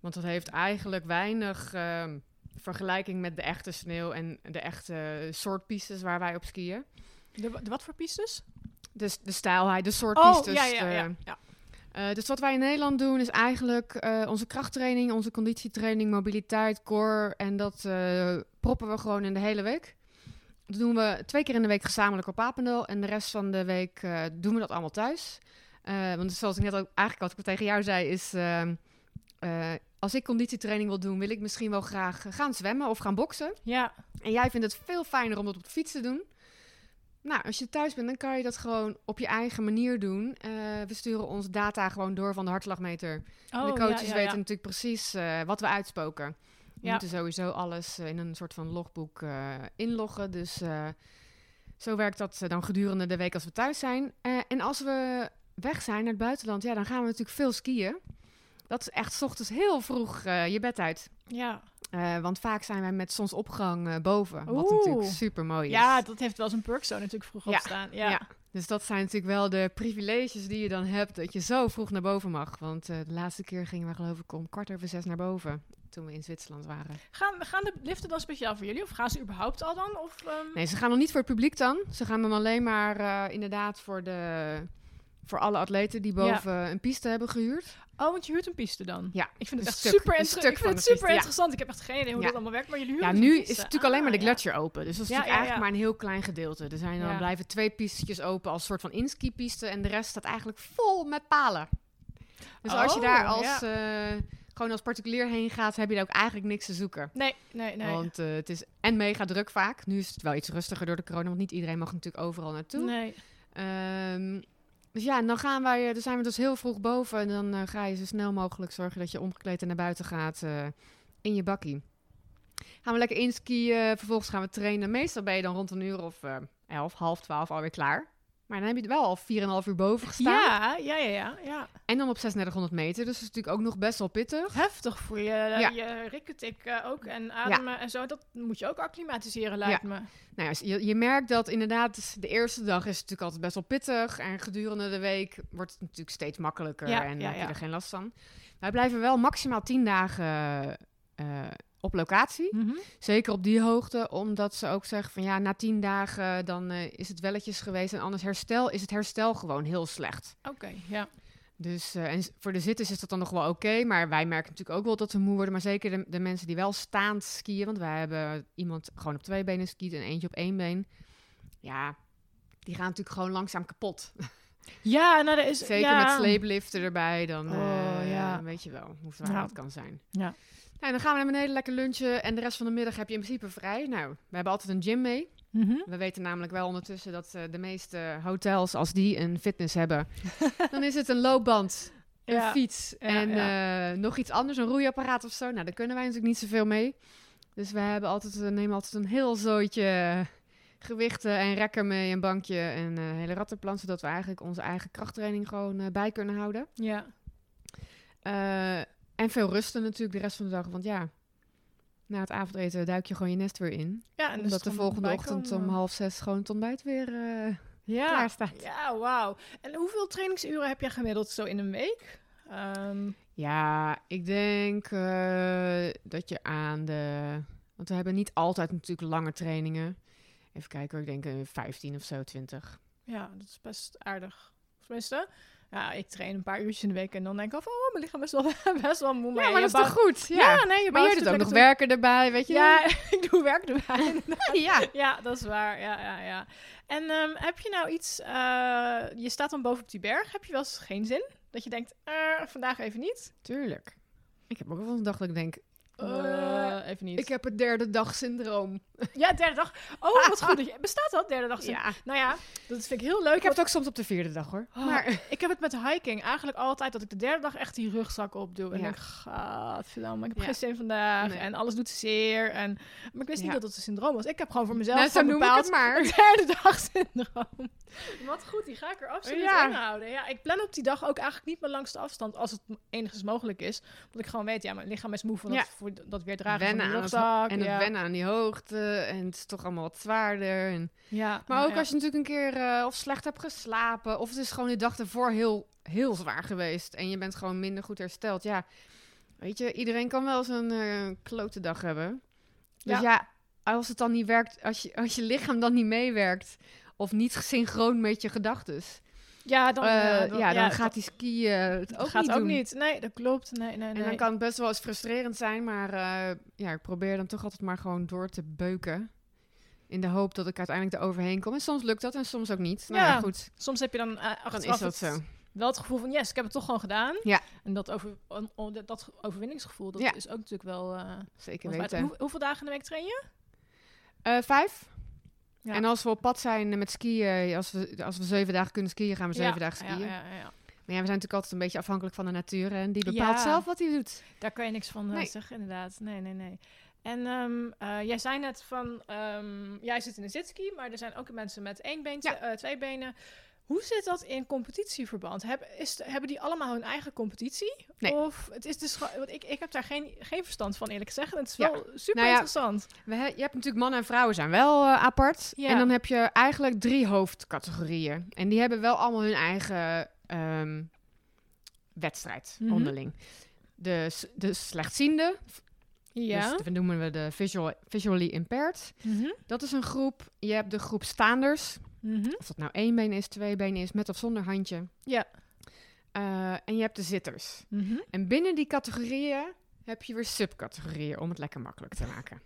Want dat heeft eigenlijk weinig ehm, vergelijking met de echte sneeuw en de echte soortpistes waar wij op skiën. De, de wat voor pistes? Dus de stijlheid, de Oh, soortpistes. ja, ja, ja. ja. Dus wat wij in Nederland doen is eigenlijk onze krachttraining, onze conditietraining, mobiliteit, core. En dat proppen we gewoon in de hele week. Dat doen we twee keer in de week gezamenlijk op Papendal. En de rest van de week eh, doen we dat allemaal thuis. Eh, want zoals ik net ook eigenlijk wat ik tegen jou zei, is... ehm, eh, als ik conditietraining wil doen, wil ik misschien wel graag gaan zwemmen of gaan boksen. ja. En jij vindt het veel fijner om dat op de fiets te doen. Nou, als je thuis bent, dan kan je dat gewoon op je eigen manier doen. We sturen ons data gewoon door van de hartslagmeter. Oh, de coaches ja, ja, weten natuurlijk precies wat we uitspoken. We Ja. moeten sowieso alles eh, in een soort van logboek eh, inloggen. Dus eh, zo werkt dat dan gedurende de week als we thuis zijn. En als we weg zijn naar het buitenland, ja, dan gaan we natuurlijk veel skiën. Dat is echt 's ochtends heel vroeg je bed uit. Ja. Want vaak zijn wij met zonsopgang eh, boven. Wat Oeh. natuurlijk super mooi is. ja, dat heeft wel zijn perk zo natuurlijk vroeg Ja. opstaan. Ja. Ja. Dus dat zijn natuurlijk wel de privileges die je dan hebt. Dat je zo vroeg naar boven mag. Want de laatste keer gingen we geloof ik om kwart over zes naar boven. Toen we in Zwitserland waren. Gaan, gaan de liften dan speciaal voor jullie? Of gaan ze überhaupt al dan? Of, ehm, Nee, ze gaan nog niet voor het publiek dan. Ze gaan dan alleen maar eh, inderdaad voor, de, voor alle atleten die boven een piste hebben gehuurd. Oh, want je huurt een piste dan? Ja, Ik vind het echt stuk- super, inter- ik vind het super ja. interessant. Ik heb echt geen idee hoe Ja. dat allemaal werkt, maar jullie huren Ja, nu is het natuurlijk alleen maar de Ah, gletsjer open. Dus dat is eigenlijk maar een heel klein gedeelte. Er zijn dan blijven twee pistetjes open als soort van inski-piste. En de rest staat eigenlijk vol met palen. Dus als je Oh, daar als, eh, gewoon als particulier heen gaat, heb je daar ook eigenlijk niks te zoeken. Nee, nee, nee. Want eh, het is en mega druk vaak. Nu is het wel iets rustiger door de corona, want niet iedereen mag natuurlijk overal naartoe. nee. Ehm, dus ja, en dan gaan wij, eh, dan zijn we dus heel vroeg boven. En dan eh, ga je zo snel mogelijk zorgen dat je omgekleed en naar buiten gaat in je bakkie. Gaan we lekker inskiën, vervolgens gaan we trainen. Meestal ben je dan rond een uur of elf, half twaalf alweer klaar. Maar dan heb je er wel al 4,5 uur boven gestaan. Ja, ja, ja, ja, ja. En dan op 3600 meter, dus dat is natuurlijk ook nog best wel pittig. Heftig voor je, Ja. je rikketik eh, ook en ademen en zo. Dat moet je ook acclimatiseren, lijkt me. Nou ja, je, je merkt dat inderdaad de eerste dag is het natuurlijk altijd best wel pittig. En gedurende de week wordt het natuurlijk steeds makkelijker en heb je er geen last van. Wij blijven wel maximaal 10 dagen eh, op locatie. Mhm. Zeker op die hoogte, omdat ze ook zeggen van ja, na 10 dagen dan eh, is het welletjes geweest. En anders herstel, is het herstel gewoon heel slecht. Oké, ja. Dus eh, en voor de zitters is dat dan nog wel oké. maar wij merken natuurlijk ook wel dat ze moe worden. Maar zeker de, de mensen die wel staand skiën. Want wij hebben iemand gewoon op twee benen skiet en eentje op één been. Ja, die gaan natuurlijk gewoon langzaam kapot. Ja, nou, dat is... Zeker ja. met sleepliften erbij. Dan Oh, eh, ja. weet je wel hoe zwaar Ja. dat kan zijn. Ja. Nou, dan gaan we naar beneden lekker lunchen. En de rest van de middag heb je in principe vrij. Nou, we hebben altijd een gym mee. Mhm. We weten namelijk wel ondertussen dat eh, de meeste hotels, als die een fitness hebben, dan is het een loopband, een Ja. fiets en ja. eh, nog iets anders, een roeiapparaat of zo. Nou, daar kunnen wij natuurlijk niet zoveel mee. Dus we hebben altijd, we nemen altijd een heel zooitje gewichten en rekken mee, een bankje en een hele rattenplan, zodat we eigenlijk onze eigen krachttraining gewoon eh, bij kunnen houden. Ja. Eh, en veel rusten natuurlijk de rest van de dag, want ja, na het avondeten duik je gewoon je nest weer in. ja en Omdat de volgende ochtend om half zes gewoon het ontbijt weer eh, ja. klaar staat. Ja, wauw. En hoeveel trainingsuren heb jij gemiddeld zo in een week? Ehm, Ja, ik denk eh, dat je aan de... Want we hebben niet altijd natuurlijk lange trainingen. Even kijken ik denk eh, 15 of zo, 20. ja, dat is best aardig. Tenminste, ja, ik train een paar uurtjes in de week en dan denk ik van, oh, mijn lichaam is wel, best wel moe. Ja, maar je dat is toch goed? Ja, Ja, nee, je maar jij doet ook nog werken erbij, weet je? Ja, ik doe werk erbij. ja. ja, dat is waar. Ja, ja, ja. En ehm, heb je nou iets, eh, je staat dan boven op die berg, heb je wel eens geen zin? Dat je denkt, eh, vandaag even niet? tuurlijk. Ik heb ook wel eens een dag dat ik denk, Eh, even niet. ik heb het derde dag syndroom. Ja, derde dag. Oh, wat goed. dat je- Bestaat dat, derde dag? Ja, Nou ja, dat vind ik heel leuk. ik heb het ook soms op de vierde dag hoor. Oh, Maar ik heb het met hiking eigenlijk altijd dat ik de derde dag echt die rugzak opdoe. En Ja. denk, gadverdamme, ik heb Ja. geen zin vandaag. Nee. En alles doet zeer. En, maar ik wist niet dat het een syndroom was. Ik heb gewoon voor mezelf nou, zo ik bepaald het maar. een derde dag syndroom. Wat goed, die ga ik er absoluut Ja. inhouden. Ja, ik plan op die dag ook eigenlijk niet mijn langste afstand als het enigszins mogelijk is. Want ik gewoon weet, ja, mijn lichaam is moe van dat, voor dat weer dragen Wennen van aan de het rugzak. En het wennen aan die hoogte. En het is toch allemaal wat zwaarder. En... Ja, Maar ook ja. als je natuurlijk een keer eh, of slecht hebt geslapen. Of het is gewoon die dag ervoor heel, heel zwaar geweest. En je bent gewoon minder goed hersteld. Ja, weet je, iedereen kan wel eens een eh, klote dag hebben. Dus Ja. ja. als het dan niet werkt, als je, als je lichaam dan niet meewerkt. Of niet synchroon met je gedachten. Ja, dan, eh, eh, dan- ja, dan ja, gaat die skiën het dat ook gaat niet ook doen. niet. Nee, dat klopt. Nee, nee, nee. En dan kan het best wel eens frustrerend zijn, maar eh, ja, ik probeer dan toch altijd maar gewoon door te beuken. In de hoop dat ik uiteindelijk er overheen kom. En soms lukt dat en soms ook niet. Nou ja, Ja, goed, Soms heb je dan, eh dan is dat het- zo. wel het gevoel van yes, ik heb het toch gewoon gedaan. Ja. En dat, over, dat- overwinningsgevoel, dat Ja. is ook natuurlijk wel... eh, Zeker weten. Hoe- hoeveel dagen in de week train je? Eh, vijf. Ja. En als we op pad zijn met skiën, als we, als we zeven dagen kunnen skiën, gaan we zeven Ja, dagen skiën. ja, ja, ja. Maar ja, we zijn natuurlijk altijd een beetje afhankelijk van de natuur. En die bepaalt zelf wat hij doet. Daar kan je niks van eh, Nee. zeggen, inderdaad. Nee, nee, nee. En ehm, eh, jij zei net van, ehm, jij zit in een zitski, maar er zijn ook mensen met één been, eh, twee benen. Hoe zit dat in competitieverband? Heb, is, hebben die allemaal hun eigen competitie? Nee. Of het is dus gewoon, want ik, ik heb daar geen, geen verstand van eerlijk gezegd. En het is Ja. wel super Nou ja, interessant. We je hebt natuurlijk mannen en vrouwen zijn wel eh, apart. Ja. En dan heb je eigenlijk drie hoofdcategorieën. En die hebben wel allemaal hun eigen ehm, wedstrijd Mhm. onderling. De, de slechtziende, Ja. dus we noemen we de visual, visually impaired. Mhm. Dat is een groep. Je hebt de groep staanders. Mhm. Of dat nou één been is, twee benen is, met of zonder handje. Ja. Eh, en je hebt de zitters. Mhm. En binnen die categorieën heb je weer subcategorieën om het lekker makkelijk te maken.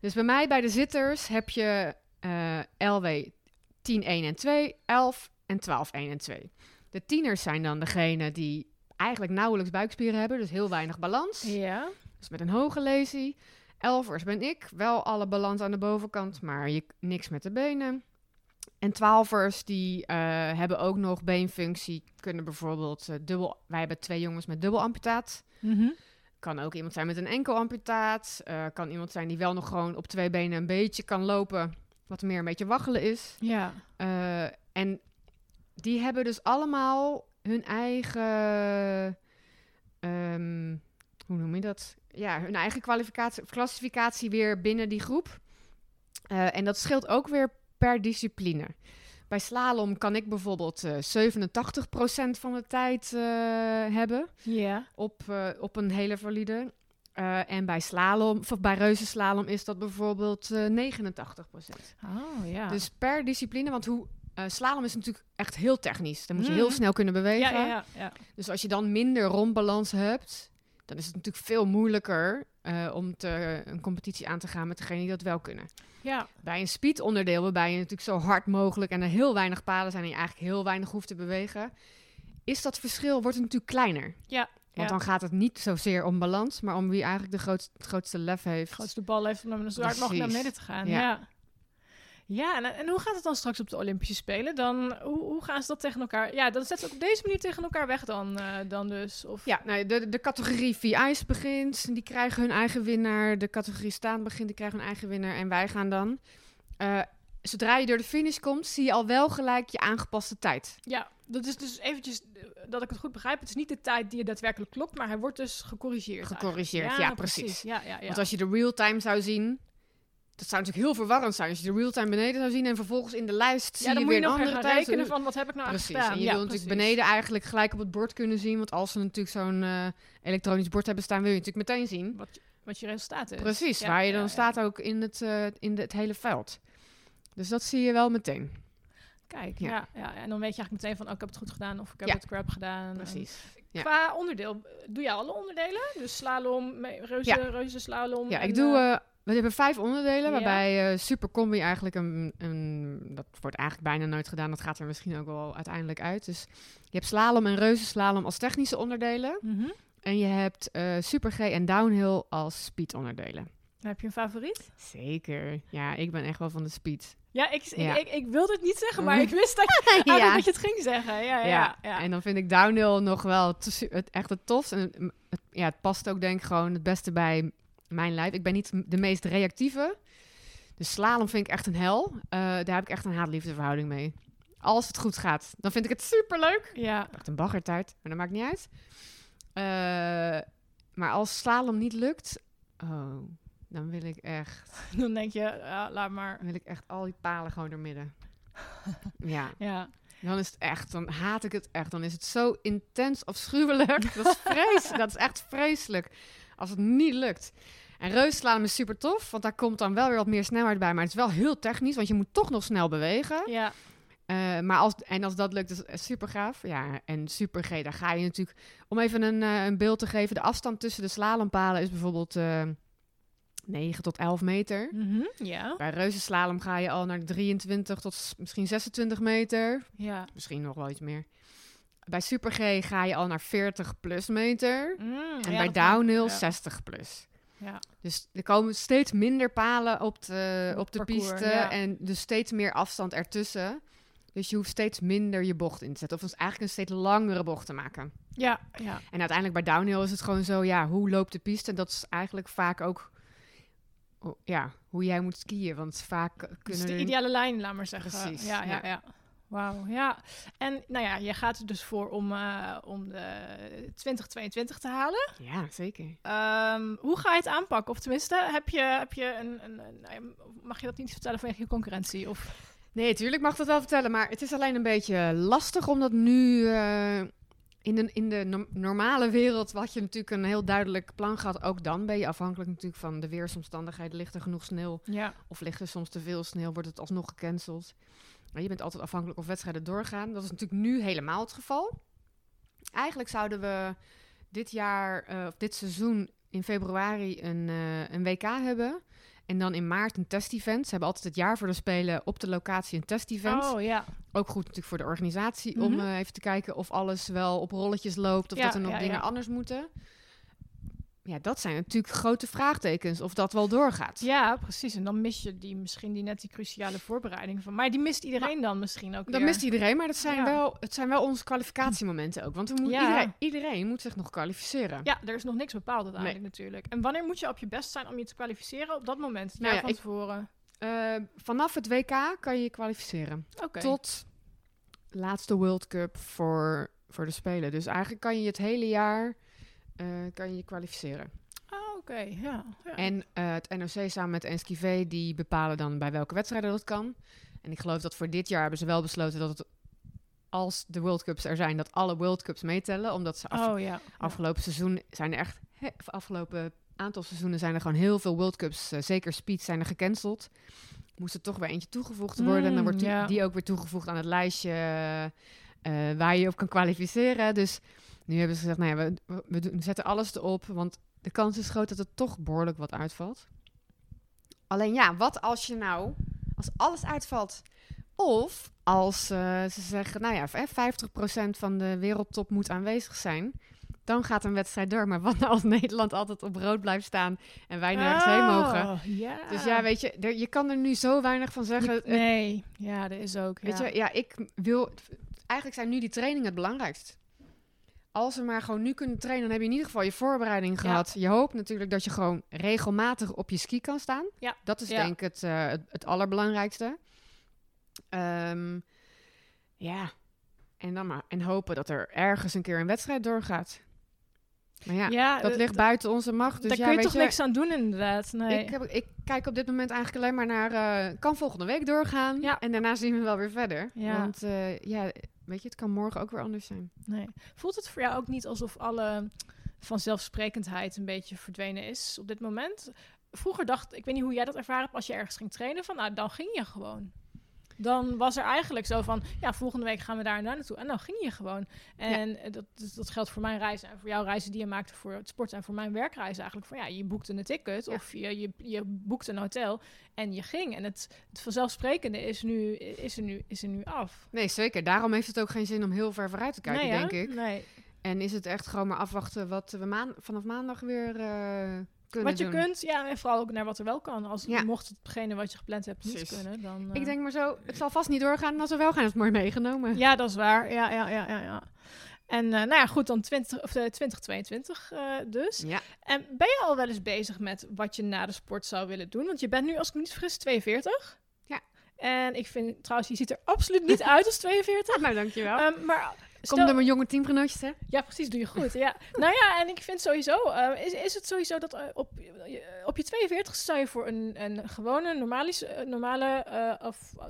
Dus bij mij bij de zitters heb je LW 10, 1 en 2, 11 en 12, 1 en 2. De tieners zijn dan degene die eigenlijk nauwelijks buikspieren hebben, dus heel weinig balans. Ja. Dus met een hoge lazy. Elfers ben ik, wel alle balans aan de bovenkant, maar je, niks met de benen. En twaalfers, die eh, hebben ook nog beenfunctie, kunnen bijvoorbeeld eh, dubbel... Wij hebben twee jongens met dubbel amputaat. Mhm. Kan ook iemand zijn met een enkel amputaat. Eh, kan iemand zijn die wel nog gewoon op twee benen een beetje kan lopen, wat meer een beetje waggelen is. Ja. En die hebben dus allemaal hun eigen. ehm, hoe noem je dat? Ja, hun eigen kwalificatie, klassificatie weer binnen die groep. En dat scheelt ook weer per discipline. Bij slalom kan ik bijvoorbeeld eh 87% van de tijd eh, hebben Ja. op, eh, op een hele valide. En bij slalom, of bij reuzenslalom is dat bijvoorbeeld eh 89%. Oh, ja. Dus per discipline, want hoe slalom is natuurlijk echt heel technisch. Dan moet je Mhm. heel snel kunnen bewegen. ja, ja, ja. Dus als je dan minder rondbalans hebt, dan is het natuurlijk veel moeilijker eh, om te, een competitie aan te gaan met degene die dat wel kunnen. Ja. Bij een speedonderdeel, waarbij je natuurlijk zo hard mogelijk en er heel weinig paden zijn en je eigenlijk heel weinig hoeft te bewegen, is dat verschil wordt het natuurlijk kleiner. Ja. Want ja. dan gaat het niet zozeer om balans, maar om wie eigenlijk de grootste, het grootste lef heeft. grootste bal heeft om naar zo hard mogelijk naar beneden te gaan. Ja. Ja. Ja, en, en hoe gaat het dan straks op de Olympische Spelen? Dan, hoe, hoe gaan ze dat tegen elkaar... Ja, dat zetten ze op deze manier tegen elkaar weg dan, eh, dan dus? Of... Ja, nou, de, de categorie VI's begint, die krijgen hun eigen winnaar. De categorie staan begint, die krijgen hun eigen winnaar. En wij gaan dan, eh, zodra je door de finish komt, zie je al wel gelijk je aangepaste tijd. Ja, dat is dus eventjes, eh, dat ik het goed begrijp. Het is niet de tijd die je daadwerkelijk klopt, maar hij wordt dus gecorrigeerd. Gecorrigeerd, eigenlijk. ja, precies. Ja, ja, ja. Want als je de real-time zou zien, dat zou natuurlijk heel verwarrend zijn. Als je de real-time beneden zou zien en vervolgens in de lijst zie ja, je moet weer je een nog andere tijd. rekenen van wat heb ik nou Precies, eigenlijk en je ja, wil natuurlijk beneden eigenlijk gelijk op het bord kunnen zien. Want als ze natuurlijk zo'n eh, elektronisch bord hebben staan, wil je natuurlijk meteen zien. Wat, je- wat je resultaat is. Precies, Ja, waar je dan staat ook in het, eh, in de- het hele veld. Dus dat zie je wel meteen. Kijk, Ja. ja. Ja, En dan weet je eigenlijk meteen van, oh, ik heb het goed gedaan of ik heb Ja. het crap gedaan. Precies. Ja. Qua onderdeel, doe je alle onderdelen? Dus slalom, reuze, reuze slalom. Ja, en, ik doe. eh, eh, we hebben vijf onderdelen, Ja. waarbij eh supercombi eigenlijk een, een. Dat wordt eigenlijk bijna nooit gedaan. Dat gaat er misschien ook wel uiteindelijk uit. Dus je hebt slalom en reuzenslalom als technische onderdelen. mhm. en je hebt eh Super G en Downhill als speedonderdelen. Heb je een favoriet? Zeker. Ja, ik ben echt wel van de speed. Ja, ik, Ja. Ik, ik, ik wilde het niet zeggen, maar ik wist dat, je- eigenlijk dat je het ging zeggen. Ja, ja, ja. ja. En dan vind ik downhill nog wel het, echt het tofst. En het- ja, het past ook denk ik gewoon het beste bij mijn lijf. Ik ben niet de meest reactieve. De slalom vind ik echt een hel. Eh, daar heb ik echt een haat-liefde verhouding mee. Als het goed gaat, dan vind ik het superleuk. ja. Echt een baggertijd, maar dat maakt niet uit. Eh, maar als slalom niet lukt, oh, dan wil ik echt, Dan denk je, ja, laat maar. dan wil ik echt al die palen gewoon door midden. ja, Ja. dan is het echt, dan haat ik het echt. Dan is het zo intens afschuwelijk. Dat is vreselijk. dat is echt vreselijk als het niet lukt. En reusslalom is super tof, want daar komt dan wel weer wat meer snelheid bij. Maar het is wel heel technisch, want je moet toch nog snel bewegen. Ja. Eh, maar als, en als dat lukt, is het super gaaf. Ja, en super G, daar ga je natuurlijk... Om even een, eh, een beeld te geven, de afstand tussen de slalompalen is bijvoorbeeld eh 9 tot 11 meter. Mhm, Ja. Bij reuzenslalom ga je al naar 23 tot misschien 26 meter. Ja. Misschien nog wel iets meer. Bij Super G ga je al naar 40 plus meter. Mm, En ja, bij downhill ja. 60 plus. Ja. Dus er komen steeds minder palen op de, Op op de parcours, piste. En dus steeds meer afstand ertussen. Dus je hoeft steeds minder je bocht in te zetten. Of dus eigenlijk een steeds langere bocht te maken. Ja, ja. En uiteindelijk bij downhill is het gewoon zo, ja, hoe loopt de piste? En dat is eigenlijk vaak ook, ja, hoe jij moet skiën. Want vaak Dus kunnen de er- ideale lijn, laat maar zeggen. Precies, Ja, ja, ja. Wauw, ja. En nou ja, je gaat er dus voor om, eh, om de 2022 te halen. Ja, zeker. Ehm, hoe ga je het aanpakken? Of tenminste, heb je, heb je een, een, een- nou mag je dat niet vertellen vanwege je concurrentie? Of, Nee, tuurlijk mag dat wel vertellen, maar het is alleen een beetje lastig omdat nu eh, in de, in de no- normale wereld had je natuurlijk een heel duidelijk plan gehad. Ook dan ben je afhankelijk natuurlijk van de weersomstandigheden. Ligt er genoeg sneeuw ja. of ligt er soms te veel sneeuw, wordt het alsnog gecanceld. Maar je bent altijd afhankelijk of wedstrijden doorgaan. Dat is natuurlijk nu helemaal het geval. Eigenlijk zouden we dit jaar, eh, of dit seizoen in februari een, eh, een WK hebben. En dan in maart een test-event. Ze hebben altijd het jaar voor de Spelen op de locatie een test-event. Oh ja. Ook goed natuurlijk voor de organisatie om Mhm. eh, even te kijken of alles wel op rolletjes loopt. Of Ja, dat er nog ja, dingen anders moeten. Ja, dat zijn natuurlijk grote vraagtekens of dat wel doorgaat. Ja, precies. En dan mis je die misschien die net die cruciale voorbereiding van. Maar die mist iedereen dan misschien ook Dat weer. mist iedereen, maar dat zijn Ja. wel, het zijn wel onze kwalificatiemomenten ook. Want we moeten Ja. iedereen, iedereen moet zich nog kwalificeren. Ja, er is nog niks bepaald uiteindelijk natuurlijk. En wanneer moet je op je best zijn om je te kwalificeren? Op dat moment, Nou ja, van ik- tevoren. Eh, vanaf het WK kan je je kwalificeren. Oké. Tot laatste World Cup voor, voor de Spelen. Dus eigenlijk kan je het hele jaar kan je je kwalificeren. Ah, oké. Ja. ja. En eh, het NOC samen met NSKV die bepalen dan bij welke wedstrijden dat kan. En ik geloof dat voor dit jaar hebben ze wel besloten dat het als de World Cups er zijn, dat alle World Cups meetellen. Omdat ze af- oh ja. afgelopen seizoen zijn er echt, of afgelopen aantal seizoenen zijn er gewoon heel veel World Cups, eh, zeker speed, zijn er gecanceld. Moest er toch weer eentje toegevoegd worden. en dan Mm, wordt die, ja. die ook weer toegevoegd aan het lijstje eh, waar je op kan kwalificeren. Dus nu hebben ze gezegd, nou ja, we, we, we doen- we zetten alles erop, want de kans is groot dat het toch behoorlijk wat uitvalt. Alleen ja, wat als je nou, als alles uitvalt, of als eh, ze zeggen, nou ja, hè, 50% van de wereldtop moet aanwezig zijn, dan gaat een wedstrijd door. Maar wat nou als Nederland altijd op rood blijft staan en wij nergens heen mogen? Oh, Ja. Dus ja, weet je, er- je kan er nu zo weinig van zeggen. Je- nee. Ja, dat is ook. Weet ja. je, ja, ik wil. Eigenlijk zijn nu die trainingen het belangrijkst. Als we maar gewoon nu kunnen trainen, dan heb je in ieder geval je voorbereiding gehad. Je hoopt natuurlijk dat je gewoon regelmatig op je ski kan staan. Ja. Dat is Ja. denk ik het, eh, het, het allerbelangrijkste. Ehm, ja, en dan maar en hopen dat er ergens een keer een wedstrijd doorgaat. Maar ja, Ja, dat ligt buiten onze macht. Dus Daar ja, kun je weet toch niks aan doen inderdaad. Nee. ik, heb, ik kijk op dit moment eigenlijk alleen maar naar... eh, kan volgende week doorgaan. Ja. En daarna zien we wel weer verder. Ja. Want eh, ja, weet je, het kan morgen ook weer anders zijn. nee. Voelt het voor jou ook niet alsof alle vanzelfsprekendheid een beetje verdwenen is op dit moment? Vroeger dacht ik, weet niet hoe jij dat ervaren hebt als je ergens ging trainen, van nou, dan ging je gewoon. Dan was er eigenlijk zo van, ja, volgende week gaan we daar en daar naartoe. En dan ging je gewoon. En eh, dat, dat, dat geldt voor mijn reizen en voor jouw reizen die je maakte voor het sport en voor mijn werkreizen eigenlijk. Van ja, je boekte een ticket Ja. of je, je, je boekte een hotel en je ging. En het, het vanzelfsprekende is, nu, is, er nu, is er nu af. Nee, zeker. Daarom heeft het ook geen zin om heel ver vooruit te kijken, nee, denk ik. Nee. En is het echt gewoon maar afwachten wat we maan vanaf maandag weer eh, kunnen Wat je doen? kunt, ja, en vooral ook naar wat er wel kan. Als Ja. mocht hetgene wat je gepland hebt niet Precies. kunnen, dan... Ik eh, denk maar zo, het zal vast niet doorgaan. En als we wel gaan, is het mooi meegenomen. Ja, dat is waar. Ja, ja, ja, ja. ja. En eh, nou ja, goed, dan 20, of, eh, 2022 eh, dus. Ja. En ben je al wel eens bezig met wat je na de sport zou willen doen? Want je bent nu, als ik me niet vergis, 42. Ja. En ik vind trouwens, je ziet er absoluut niet uit als 42. Nou, dankjewel. Ehm, maar Kom stel- door mijn jonge teamgenootjes, hè? ja, precies, doe je goed. Ja. nou ja, en ik vind sowieso, eh, is, is het sowieso dat eh, op, je- op je 42 zou je voor een, een gewone, normale, normale eh, of eh,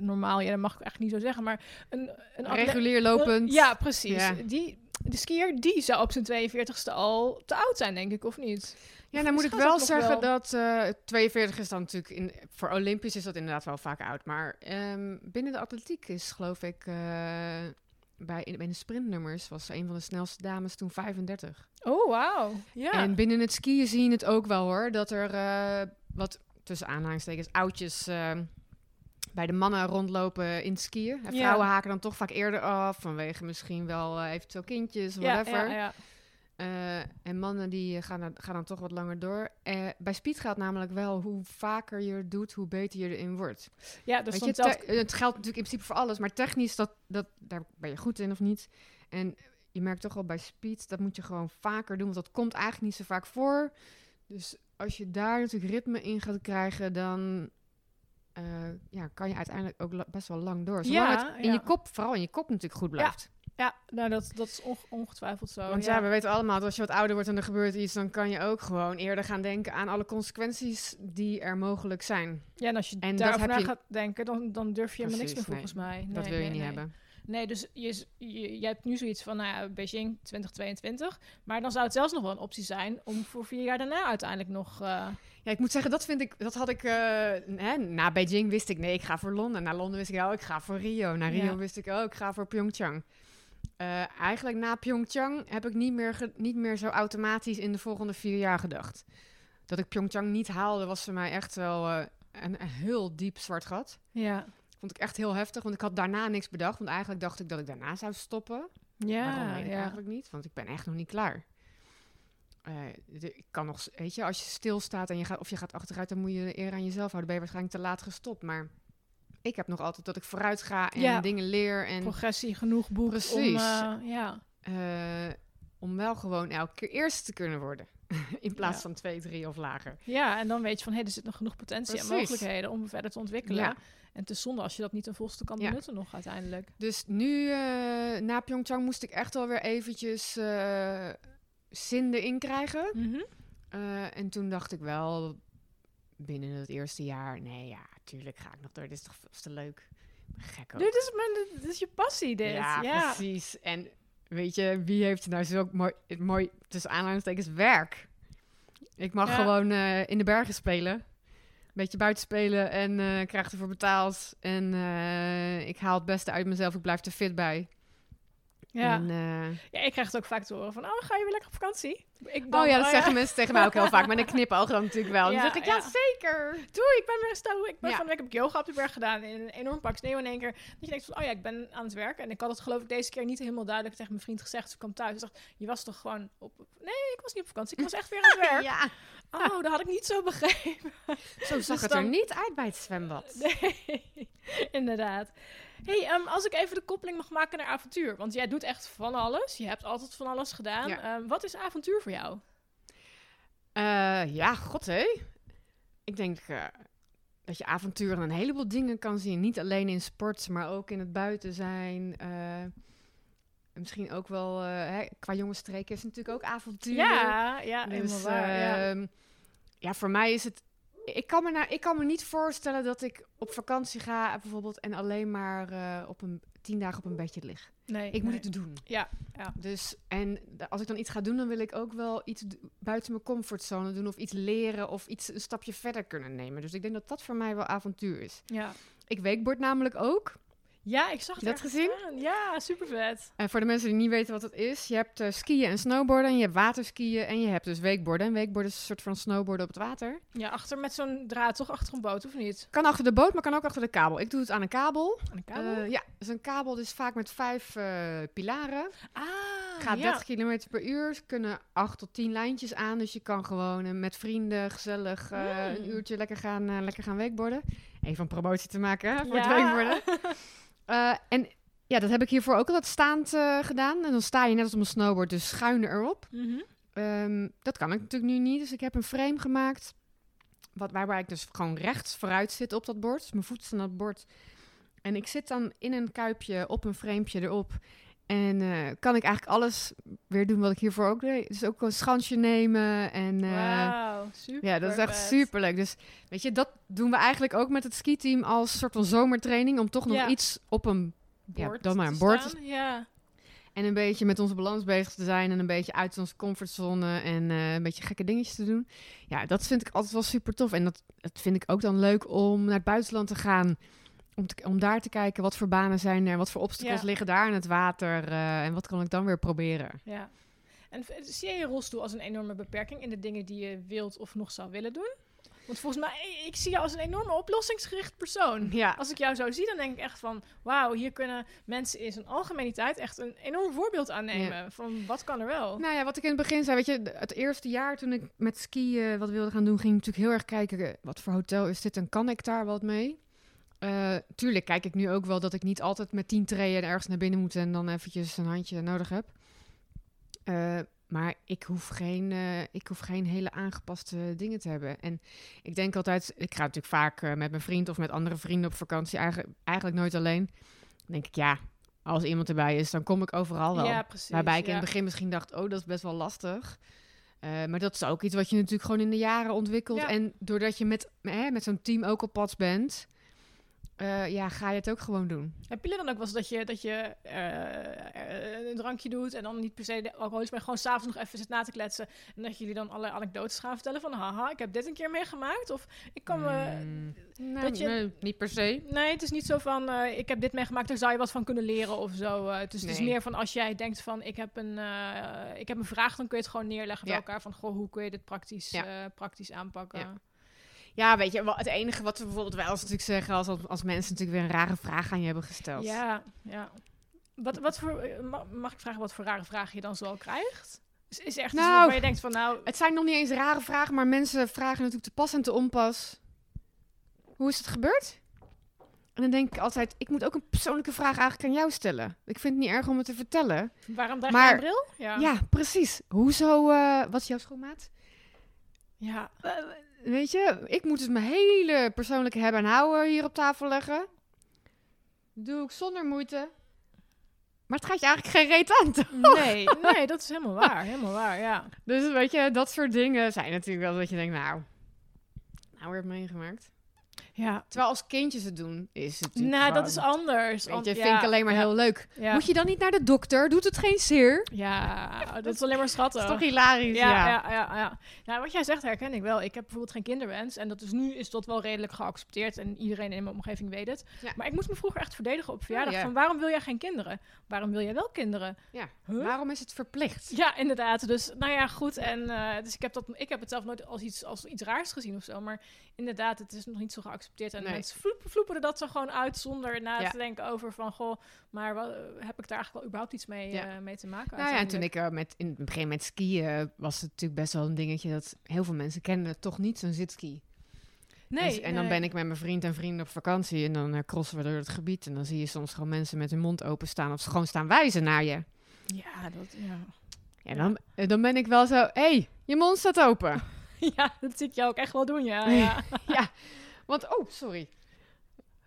normaal, ja, dat mag ik eigenlijk niet zo zeggen, maar een, een Regulier lopend. ja, precies. Ja. Die, de skier die zou op zijn 42ste al te oud zijn, denk ik, of niet? Ja, dan moet ik wel zeggen wel? dat eh 42 is dan natuurlijk... In, voor Olympisch is dat inderdaad wel vaak oud. Maar ehm, binnen de atletiek is geloof ik... eh, bij, in, de sprintnummers was een van de snelste dames toen 35. Oh, wauw. Ja. En binnen het skiën zie je het ook wel hoor. Dat er eh, wat tussen aanhalingstekens oudjes eh, bij de mannen rondlopen in het skiën. En Ja. vrouwen haken dan toch vaak eerder af. Vanwege misschien wel eh, eventueel kindjes, whatever. ja, ja. Eh, en mannen die eh, gaan, dan- gaan dan toch wat langer door. Eh, bij speed gaat namelijk wel hoe vaker je het doet, hoe beter je erin wordt. ja, dus je, het geldt natuurlijk in principe voor alles, maar technisch, dat, dat, daar ben je goed in of niet. En je merkt toch al bij speed, dat moet je gewoon vaker doen, want dat komt eigenlijk niet zo vaak voor. Dus als je daar natuurlijk ritme in gaat krijgen, dan ja, kan je uiteindelijk ook best wel lang door. Zolang Ja, het in ja. je kop, vooral in je kop natuurlijk goed blijft. Ja, nou, dat, dat is onge- ongetwijfeld zo. Want ja. we weten allemaal dat als je wat ouder wordt en er gebeurt iets, dan kan je ook gewoon eerder gaan denken aan alle consequenties die er mogelijk zijn. Ja, en als je En dat daarover na je- gaat denken, dan, dan durf je helemaal niks meer volgens mij. dat Nee, wil je nee, niet nee. hebben. Nee, dus je, je, je hebt nu zoiets van, nou ja, Beijing 2022. Maar dan zou het zelfs nog wel een optie zijn om voor vier jaar daarna uiteindelijk nog... eh, Ja, ik moet zeggen, dat vind ik, dat had ik, eh, hè, na Beijing wist ik, nee, ik ga voor Londen. Na Londen wist ik, oh, ik ga voor Rio. Na Rio Ja. wist ik, oh, ik ga voor Pyeongchang. Eh, eigenlijk na Pyeongchang heb ik niet meer, niet meer zo automatisch in de volgende vier jaar gedacht. Dat ik Pyeongchang niet haalde, was voor mij echt wel eh, een, een heel diep zwart gat. ja. Vond ik echt heel heftig, want ik had daarna niks bedacht. Want eigenlijk dacht ik dat ik daarna zou stoppen. Waarom Ja, weet ik ja. eigenlijk niet, want ik ben echt nog niet klaar. Eh, de- ik kan nog, weet je, als je stilstaat en je gaat, of je gaat achteruit, dan moet je eer aan jezelf houden. Ben je waarschijnlijk te laat gestopt. Maar ik heb nog altijd dat ik vooruit ga en Ja. dingen leer. En Progressie genoeg om... Precies. eh, ja. eh, om wel gewoon elke keer eerste te kunnen worden. In plaats Ja. van twee, drie of lager. ja, en dan weet je van, hé, er zit nog genoeg potentie en mogelijkheden om verder te ontwikkelen. Ja. En het is zonde als je dat niet ten volste kan Ja. benutten nog uiteindelijk. Dus nu, eh, na Pyeongchang, moest ik echt alweer eventjes zin erin krijgen. Mhm. En toen dacht ik wel, binnen het eerste jaar, nee, ja, tuurlijk ga ik nog door. Dit is toch veel te leuk. Gek ook. Dit, is mijn, dit is je passie, dit. ja, Ja, precies. En weet je, wie heeft nou zulk mooi, het mooi tussen aanhalingstekens werk? Ik mag Ja. gewoon eh, in de bergen spelen. Een beetje buiten spelen en eh krijg ervoor betaald. En eh, ik haal het beste uit mezelf. Ik blijf er fit bij. Ja. En, eh, ja, ik krijg het ook vaak te horen van, oh, ga je weer lekker op vakantie? Ik oh dan, ja, dat zeggen mensen tegen mij ook heel vaak. Maar dan knipoog dan natuurlijk wel. Dan Ja, zeg ik, ja, zeker. Doei, ik ben weer stel, ik ben van de week heb ik yoga op de berg gedaan in een enorm pak sneeuw in één keer. Dat je denkt van, oh ja, ik ben aan het werken. En ik had het geloof ik deze keer niet helemaal duidelijk tegen mijn vriend gezegd. Dus ik kwam thuis en dacht, je was toch gewoon op... Nee, ik was niet op vakantie, ik was echt weer aan het werk. Ja, Oh, dat had ik niet zo begrepen. zo zag Dus het dan- er niet uit bij het zwembad. Nee, inderdaad. Hey, ehm, als ik even de koppeling mag maken naar avontuur. Want jij doet echt van alles. Je hebt altijd van alles gedaan. Ja. Ehm, wat is avontuur voor jou? Eh, ja, god hé. Ik denk eh, dat je avonturen en een heleboel dingen kan zien. Niet alleen in sport, maar ook in het buiten zijn. eh, misschien ook wel, hè, qua jonge streken is het natuurlijk ook avontuur. Ja, ja, dus waar. ja. ehm, ja, voor mij is het... Ik kan, me nou, ik kan me niet voorstellen dat ik op vakantie ga bijvoorbeeld en alleen maar eh, op een tien dagen op een bedje lig. Nee, Ik moet nee. het doen. Ja, ja. Dus, en als ik dan iets ga doen, dan wil ik ook wel iets buiten mijn comfortzone doen. Of iets leren of iets een stapje verder kunnen nemen. Dus ik denk dat dat voor mij wel avontuur is. Ja. Ik wakeboard namelijk ook. Ja, ik zag je dat het gezien? staan. Ja, super vet. En voor de mensen die niet weten wat het is, je hebt eh, skiën en snowboarden, en je hebt waterskiën en je hebt dus wakeboarden. En wakeboarden is een soort van snowboarden op het water. Ja, achter met zo'n draad, toch? Achter een boot, of niet? Kan achter de boot, maar kan ook achter de kabel. Ik doe het aan een kabel. Aan de kabel? Eh, ja, dus een kabel dus vaak met vijf eh, pilaren. ah, Gaat ja. 30 km per uur. Kunnen 8 tot 10 lijntjes aan. Dus je kan gewoon met vrienden gezellig eh, Mm. een uurtje lekker gaan, lekker gaan wakeboarden. Even een promotie te maken hè, voor het Ja. wakeboarden. Eh, en ja, dat heb ik hiervoor ook altijd staand eh, gedaan. En dan sta je net als op een snowboard, dus schuin erop. Mhm. Ehm, dat kan ik natuurlijk nu niet. Dus ik heb een frame gemaakt. Wat, waarbij ik dus gewoon rechts vooruit zit op dat bord. Dus mijn voeten staan op het bord. En ik zit dan in een kuipje op een framepje erop. En eh, kan ik eigenlijk alles weer doen wat ik hiervoor ook deed. Dus ook een schansje nemen. En eh, Wauw, super ja, dat is echt super leuk. Dus weet je, dat doen we eigenlijk ook met het skiteam als soort van zomertraining. Om toch nog Ja. iets op een ja, Bord dan maar een bord. staan, Ja. En een beetje met onze balans bezig te zijn. En een beetje uit onze comfortzone. En eh, een beetje gekke dingetjes te doen. Ja, dat vind ik altijd wel super tof. En dat, dat vind ik ook dan leuk om naar het buitenland te gaan. Om, te- om daar te kijken wat voor banen zijn er. Wat voor obstacles Ja. liggen daar in het water. eh, en wat kan ik dan weer proberen. Ja. En zie je je rolstoel als een enorme beperking in de dingen die je wilt of nog zou willen doen? Want volgens mij, ik zie jou als een enorme oplossingsgericht persoon. Ja, Als ik jou zo zie, dan denk ik echt van... Wauw, hier kunnen mensen in zijn algemeniteit echt een enorm voorbeeld aan nemen. Van wat kan er wel? Nou ja, wat ik in het begin zei, weet je, het eerste jaar toen ik met skiën wat wilde gaan doen, ging ik natuurlijk heel erg kijken, eh, wat voor hotel is dit en kan ik daar wat mee? Eh, tuurlijk kijk ik nu ook wel dat ik niet altijd met tien treden ergens naar binnen moet en dan eventjes een handje nodig heb. Eh, maar ik hoef, geen, eh, ik hoef geen hele aangepaste dingen te hebben. En ik denk altijd, ik ga natuurlijk vaak met mijn vriend of met andere vrienden op vakantie, eigenlijk, eigenlijk nooit alleen. Dan denk ik, ja, als iemand erbij is, dan kom ik overal wel. Ja, precies. Waarbij ik in het begin misschien dacht, oh, dat is best wel lastig. Maar dat is ook iets wat je natuurlijk gewoon in de jaren ontwikkelt. Ja. En doordat je met, hè, met zo'n team ook op pad bent, eh, ja, ga je het ook gewoon doen. Heb je dan ook wel eens dat je, dat je eh, eh, een drankje doet en dan niet per se de alcoholisch, maar gewoon s'avonds nog even zit na te kletsen en dat jullie dan alle anekdotes gaan vertellen van haha, ik heb dit een keer meegemaakt of ik kan me... Mm, dat dat je- niet per se. Nee, het is niet zo van ik heb dit meegemaakt, daar zou je wat van kunnen leren of zo. dus het is Nee. meer van als jij denkt van ik heb een, ik heb een vraag, dan kun je het gewoon neerleggen bij elkaar van goh, hoe kun je dit praktisch, Ja. praktisch aanpakken. Ja. Ja, weet je, wel, het enige wat we bijvoorbeeld wel eens natuurlijk zeggen, als, als mensen natuurlijk weer een rare vraag aan je hebben gesteld. Ja, ja. Wat, wat voor, eh, ma- mag ik vragen wat voor rare vragen je dan zoal krijgt? Is, is echt iets Nou, waarvan je denkt van nou, Het zijn nog niet eens rare vragen, maar mensen vragen natuurlijk te pas en te onpas. Hoe is het gebeurd? En dan denk ik altijd, ik moet ook een persoonlijke vraag eigenlijk aan jou stellen. Ik vind het niet erg om het te vertellen. waarom draag maar- je een bril? Ja. Ja, precies. Hoezo, eh, wat is jouw schoonmaat? ja. Eh, weet je, ik moet dus mijn hele persoonlijke hebben en houden hier op tafel leggen. Doe ik zonder moeite. Maar het gaat je eigenlijk geen reet aan, toch? Nee, nee, dat is helemaal waar. Helemaal waar, ja. Dus weet je, dat soort dingen zijn natuurlijk wel dat je denkt, nou, nou weer meegemaakt. Ja. Terwijl als kindjes het doen, is het natuurlijk Nou, dat is anders. An- je, ja, vind ik alleen maar ja, heel leuk. Ja. Moet je dan niet naar de dokter? Doet het geen zeer? Ja, dat is alleen maar schattig. Dat is toch hilarisch? ja, Ja, ja. Nou, wat jij zegt herken ik wel. Ik heb bijvoorbeeld geen kinderwens. En dat is nu is dat wel redelijk geaccepteerd. En iedereen in mijn omgeving weet het. Maar ik moest me vroeger echt verdedigen op verjaardag. ja. Van waarom wil jij geen kinderen? Waarom wil jij wel kinderen? Ja. Huh? Waarom is het verplicht? Ja, inderdaad. Dus nou ja, goed. En eh, dus ik heb, dat, ik heb het zelf nooit als iets, als iets raars gezien of zo. Maar inderdaad, het is nog niet zo geaccepteerd. En Nee. mensen vloep- vloeperen dat zo gewoon uit zonder na Ja. te denken over van... Goh, maar wat, heb ik daar eigenlijk wel überhaupt iets mee, Ja. eh, mee te maken? Nou ja, en toen ik er met, in het begin met skiën was het natuurlijk best wel een dingetje dat heel veel mensen kennen toch niet zo'n zitski. Nee, en, en dan nee. ben ik met mijn vriend en vrienden op vakantie en dan eh, crossen we door het gebied en dan zie je soms gewoon mensen met hun mond open staan of ze gewoon staan wijzen naar je. Ja, dat, ja. En dan, eh, dan ben ik wel zo, hé, hey, je mond staat open. ja, dat zie ik jou ook echt wel doen, ja. Ja, ja, want, oh, sorry.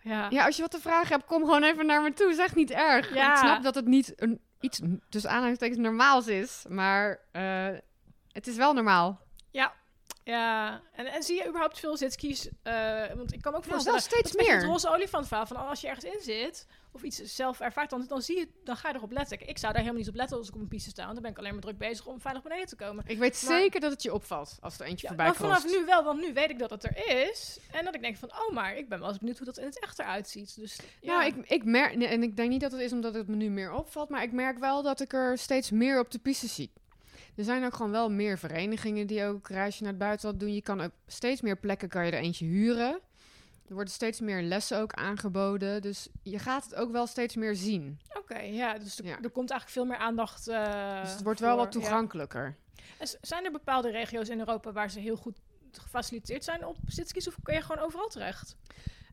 ja. Ja, als je wat te vragen hebt, kom gewoon even naar me toe. Is echt niet erg. Ja. Ik snap dat het niet een, iets tussen aanhalingstekens normaals is, maar eh, het is wel normaal. Ja, en, en zie je überhaupt veel zitskis? Eh, want ik kan me ook Ja, voorstellen... wel steeds dat meer. Het roze olifantverhaal van als je ergens in zit of iets zelf ervaart, dan, dan zie je, dan ga je erop letten. Ik zou daar helemaal niet op letten als ik op een piste sta. want Dan ben ik alleen maar druk bezig om veilig beneden te komen. Ik weet Maar- zeker dat het je opvalt als er eentje Ja, voorbij maar vanaf nu wel, want nu weet ik dat het er is. En dat ik denk van, oh, maar ik ben wel eens benieuwd hoe dat in het echt eruit ziet. Dus, ja. Nou, ik, ik merk, nee, en ik denk niet dat het is omdat het me nu meer opvalt, maar ik merk wel dat ik er steeds meer op de piste zie. Er zijn ook gewoon wel meer verenigingen die ook reisje naar het buitenland doen. Je kan op steeds meer plekken kan je er eentje huren. Er worden steeds meer lessen ook aangeboden. Dus je gaat het ook wel steeds meer zien. Oké, ja, dus er, Ja. er komt eigenlijk veel meer aandacht uh, dus het wordt wel wat toegankelijker. En zijn er bepaalde regio's in Europa waar ze heel goed gefaciliteerd zijn op zitskis? Of kun je gewoon overal terecht?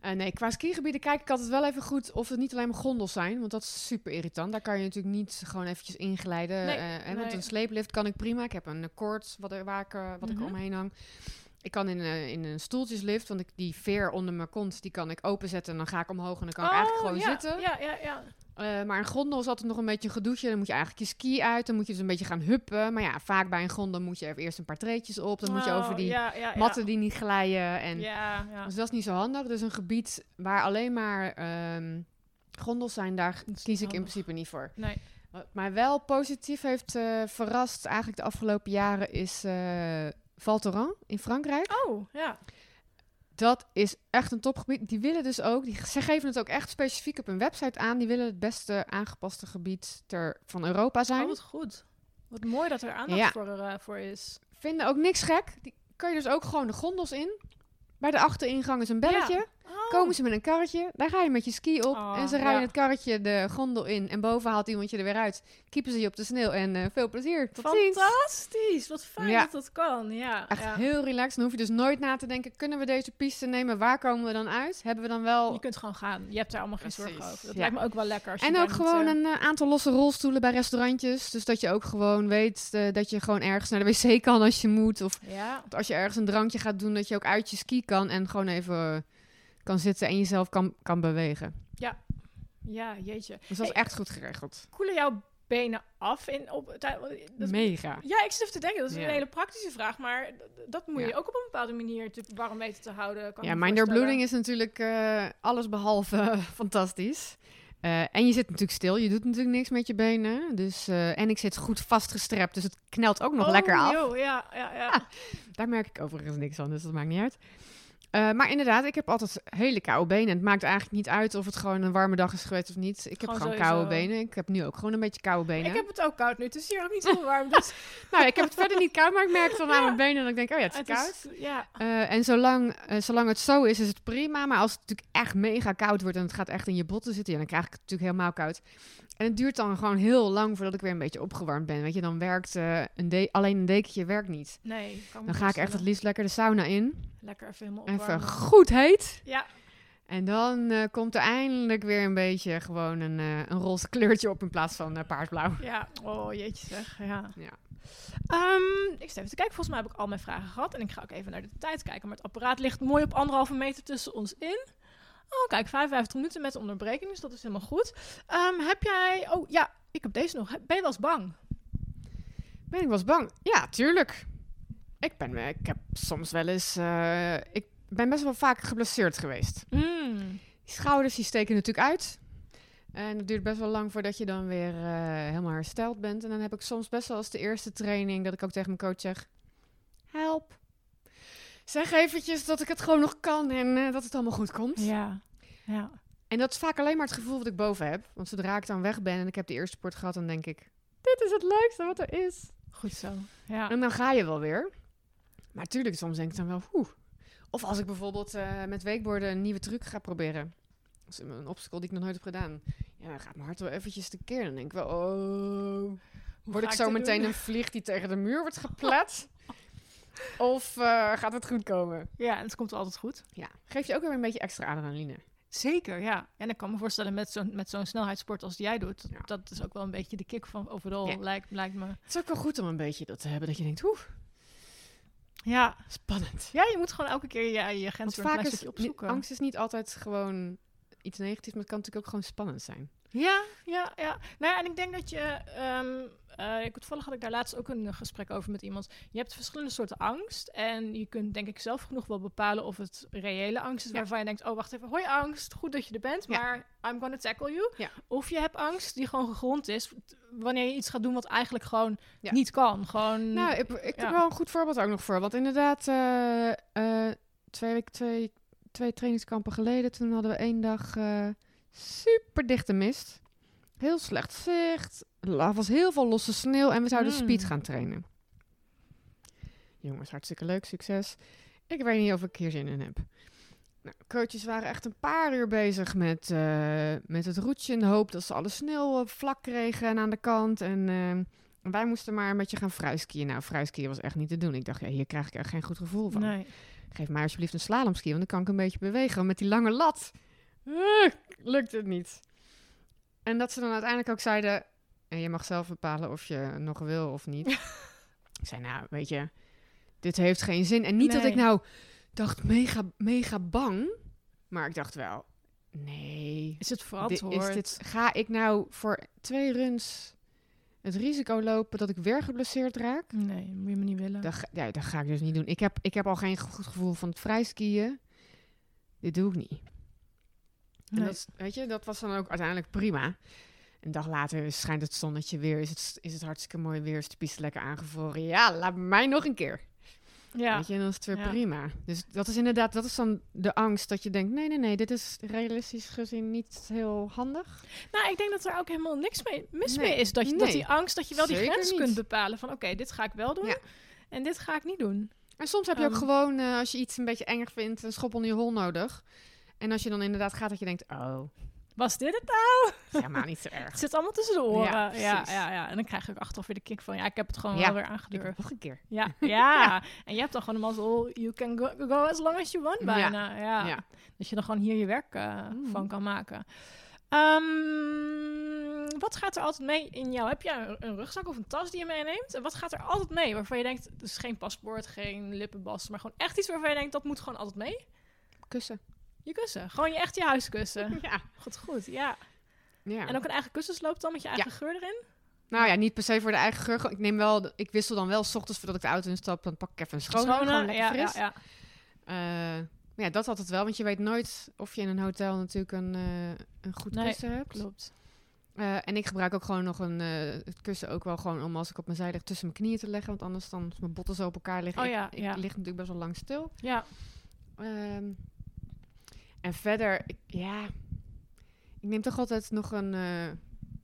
Uh, nee, qua skigebieden kijk ik altijd wel even goed of het niet alleen maar gondels zijn. Want dat is super irritant. Daar kan je natuurlijk niet gewoon eventjes inglijden. Nee, uh, en nee. Met een sleeplift kan ik prima. Ik heb een koord wat, er, waar ik, wat Mhm. ik omheen hang. Ik kan in, uh, in een stoeltjeslift, want ik, die veer onder mijn kont, die kan ik openzetten. En dan ga ik omhoog en dan kan ik eigenlijk gewoon Oh, ja, zitten. Ja, ja, ja. Uh, maar een gondel is altijd nog een beetje een gedoetje. Dan moet je eigenlijk je ski uit. Dan moet je dus een beetje gaan huppen. Maar ja, vaak bij een gondel moet je even eerst een paar treetjes op. Dan moet je Oh, over die ja, ja, ja. matten die niet glijden. En Ja, ja. dus dat is niet zo handig. Dus een gebied waar alleen maar ehm, gondels zijn, daar kies ik in principe niet voor. Nee. Wat mij wel positief heeft eh, verrast eigenlijk de afgelopen jaren is eh Val Thorens in Frankrijk. Oh, ja. Dat is echt een topgebied. Die willen dus ook, die, ze geven het ook echt specifiek op hun website aan. Die willen het beste aangepaste gebied ter, van Europa zijn. Oh, wat goed. Wat mooi dat er aandacht Ja. voor, eh, voor is. Vinden ook niks gek. Die kan je dus ook gewoon de gondels in. Bij de achteringang is een belletje. Oh. Komen ze met een karretje, daar ga je met je ski op Oh, en ze rijden ja. het karretje de gondel in en boven haalt iemand je er weer uit. Kiepen ze je op de sneeuw en eh, veel plezier. Tot ziens. Fantastisch. Wat fijn Ja. dat dat kan. Ja, Echt ja. heel relaxed. Dan hoef je dus nooit na te denken, kunnen we deze piste nemen? Waar komen we dan uit? Hebben we dan wel... Je kunt gewoon gaan. Je hebt daar allemaal geen zorgen over. Dat lijkt me ook wel lekker. Als En ook niet, gewoon eh, een eh, aantal losse rolstoelen bij restaurantjes. Dus dat je ook gewoon weet dat je gewoon ergens naar de wc kan als je moet. Of als je ergens een drankje gaat doen, dat je ook uit je ski kan en gewoon even kan zitten en jezelf kan, kan bewegen. ja, jeetje. Dus dat is Hey. echt goed geregeld. Koelen jouw benen af in op dat- Mega. Ja, ik zit even te denken. Dat is Ja. een hele praktische vraag, maar dat moet je Ja. ook op een bepaalde manier natuurlijk warm weten te houden. Kan Ja, doorbloeding is natuurlijk eh alles behalve fantastisch. Eh, en je zit natuurlijk stil, je doet natuurlijk niks met je benen. Dus, eh, en ik zit goed vastgestrept, dus het knelt ook nog Oh, lekker af. ja, ja, ja. Daar merk ik overigens niks van, dus dat maakt niet uit. Eh, maar inderdaad, ik heb altijd hele koude benen. Het maakt eigenlijk niet uit of het gewoon een warme dag is geweest of niet. Ik heb Gewoon sowieso. koude benen. Ik heb nu ook gewoon een beetje koude benen. Ik heb het ook koud nu. Het is hier ook niet zo warm. Dus Nou, ik heb het verder niet koud, maar ik merk het dan aan Ja. mijn benen dat ik denk, oh ja, het is het koud. is, ja. Eh, en zolang, eh, zolang het zo is, is het prima. Maar als het natuurlijk echt mega koud wordt en het gaat echt in je botten zitten, ja, dan krijg ik het natuurlijk helemaal koud. En het duurt dan gewoon heel lang voordat ik weer een beetje opgewarmd ben. Weet je, dan werkt eh, een de- alleen een dekentje werkt niet. Nee, kan Dan ga ik echt het liefst lekker de sauna in. Lekker even helemaal Even opwarmen. goed heet. Ja, En dan eh, komt er eindelijk weer een beetje gewoon een, eh, een roze kleurtje op in plaats van paardsblauw. ja. Oh, jeetje zeg. Ja. Ja. Ehm, ik sta even te kijken. Volgens mij heb ik al mijn vragen gehad. En ik ga ook even naar de tijd kijken. Maar het apparaat ligt mooi op anderhalve meter tussen ons in. Oh, kijk, 55 minuten met onderbreking. Dus dat is helemaal goed. Ehm, heb jij... Oh, ja. Ik heb deze nog. Ben je wel eens bang? Ben ik wel eens bang? Ja, tuurlijk. Ik, ben, eh, ik heb soms wel eens... eh, ik ben best wel vaak geblesseerd geweest. Mm. Die schouders die steken natuurlijk uit. En het duurt best wel lang voordat je dan weer eh, helemaal hersteld bent. En dan heb ik soms best wel als de eerste training dat ik ook tegen mijn coach zeg... Help. Zeg eventjes dat ik het gewoon nog kan en eh, dat het allemaal goed komt. Ja. Ja. En dat is vaak alleen maar het gevoel wat ik boven heb. Want zodra ik dan weg ben en ik heb de eerste sport gehad, dan denk ik... Dit is het leukste wat er is. Goed zo. Ja. En dan ga je wel weer. Maar tuurlijk, soms denk ik dan wel, oeh. Of als ik bijvoorbeeld eh, met wakeboarden een nieuwe truc ga proberen. Dat is een obstacle die ik nog nooit heb gedaan. Ja, dan gaat mijn hart wel eventjes tekeer. Dan denk ik wel, oh... Word ik zo meteen doen? een vlieg die tegen de muur wordt geplet? Of eh, gaat het goed komen? Ja, en het komt altijd goed. Ja, geef je ook weer een beetje extra adrenaline. Zeker, ja. En ik kan me voorstellen met zo'n, met zo'n snelheidssport als die jij doet. Dat, Ja. dat is ook wel een beetje de kick van overal, Ja. lijkt, lijkt me. Het is ook wel goed om een beetje dat te hebben. Dat je denkt, oeh, Ja. spannend. ja, je moet gewoon elke keer je, je grens weer een is ni- opzoeken. angst is niet altijd gewoon iets negatiefs, maar het kan natuurlijk ook gewoon spannend zijn. Ja, ja, ja. Nou ja, en ik denk dat je... ehm eh, ik, toevallig had ik daar laatst ook een eh, gesprek over met iemand. Je hebt verschillende soorten angst. En je kunt denk ik zelf genoeg wel bepalen of het reële angst is. Ja. Waarvan je denkt, oh wacht even, hoi angst. Goed dat je er bent, Ja. maar I'm gonna tackle you. Ja. Of je hebt angst die gewoon gegrond is. Wanneer je iets gaat doen wat eigenlijk gewoon niet kan. Gewoon... Nou, ik, heb wel een goed voorbeeld ook nog voor. Want inderdaad, eh, eh, twee, weken, twee, twee trainingskampen geleden, toen hadden we één dag super dichte mist. Heel slecht zicht. Er was heel veel losse sneeuw en we zouden Mm. speed gaan trainen. Jongens, hartstikke leuk, succes. Ik weet niet of ik hier zin in heb. Nou, coaches waren echt een paar uur bezig met, eh, met het roetje in de hoop dat ze alle sneeuw eh, vlak kregen en aan de kant. En eh, wij moesten maar een beetje gaan fruiskiën. Nou, fruiskiën was echt niet te doen. Ik dacht, ja, hier krijg ik echt geen goed gevoel van. nee. Geef mij alsjeblieft een slalomski, want dan kan ik een beetje bewegen. Met die lange lat eh, lukt het niet. En dat ze dan uiteindelijk ook zeiden... En je mag zelf bepalen of je nog wil of niet. ik zei, nou, weet je, dit heeft geen zin. En niet dat ik nou dacht, mega, mega bang. Maar ik dacht wel, nee, Is het verantwoord? Is dit, ga ik nou voor twee runs het risico lopen dat ik weer geblesseerd raak? Nee, moet je me niet willen. Dat, ga- ja, dat ga ik dus niet doen. Ik heb, ik heb al geen goed gevoel van het vrijskiën. Dit doe ik niet. En Nee. dat, weet je, dat was dan ook uiteindelijk prima. Een dag later schijnt het zonnetje weer. Is het, is het hartstikke mooi weer. Is de piste lekker aangevroren. Ja, laat mij nog een keer. ja. Weet je, en dan is het weer Ja. prima. Dus dat is inderdaad, dat is dan de angst dat je denkt... nee, nee, nee, dit is realistisch gezien niet heel handig. Nou, ik denk dat er ook helemaal niks mee, mis Nee. mee is. Dat, je, dat die angst, dat je wel die grens niet. kunt bepalen. Van oké, dit ga ik wel doen. Ja. En dit ga ik niet doen. En soms heb je ook Ehm. gewoon, eh, als je iets een beetje enger vindt, een schop onder je hol nodig. En als je dan inderdaad gaat dat je denkt, oh, Was dit het nou? is helemaal niet zo erg. Het zit allemaal tussen de oren. Ja, Ja, ja, ja, En dan krijg je ook achteraf weer de kick van... Ja, ik heb het gewoon Ja. wel weer Ik aangedurfd. nog een keer. Ja, ja. En je hebt dan gewoon een mazzel... You can go, go as long as you want Ja. bijna. Ja. Ja. Dat je dan gewoon hier je werk eh, Mm. van kan maken. Ehm, wat gaat er altijd mee in jou? Heb je een, een rugzak of een tas die je meeneemt? En wat gaat er altijd mee? Waarvan je denkt, dus geen paspoort, geen lippenbas, maar gewoon echt iets waarvan je denkt, dat moet gewoon altijd mee? Kussen. Je kussen. Gewoon je echt je huiskussen. Ja. Goed, goed, ja. ja. En ook een eigen kussensloop dan met je eigen geur erin? Nou ja, niet per se voor de eigen geur. Ik neem wel, ik wissel dan wel 's ochtends voordat ik de auto instap, dan pak ik even een schone, lekker ja, fris. ja, ja. Eh, maar ja, dat altijd wel, want je weet nooit of je in een hotel natuurlijk een, eh, een goed Nee, kussen hebt. Klopt. Eh, en ik gebruik ook gewoon nog een, het kussen ook wel gewoon om als ik op mijn zij lig tussen mijn knieën te leggen, want anders dan als mijn botten zo op elkaar liggen. Oh ik, ja, ik ja. lig natuurlijk best wel lang stil. Ja. Ehm, en verder, ik- ja, ik neem toch altijd nog een eh,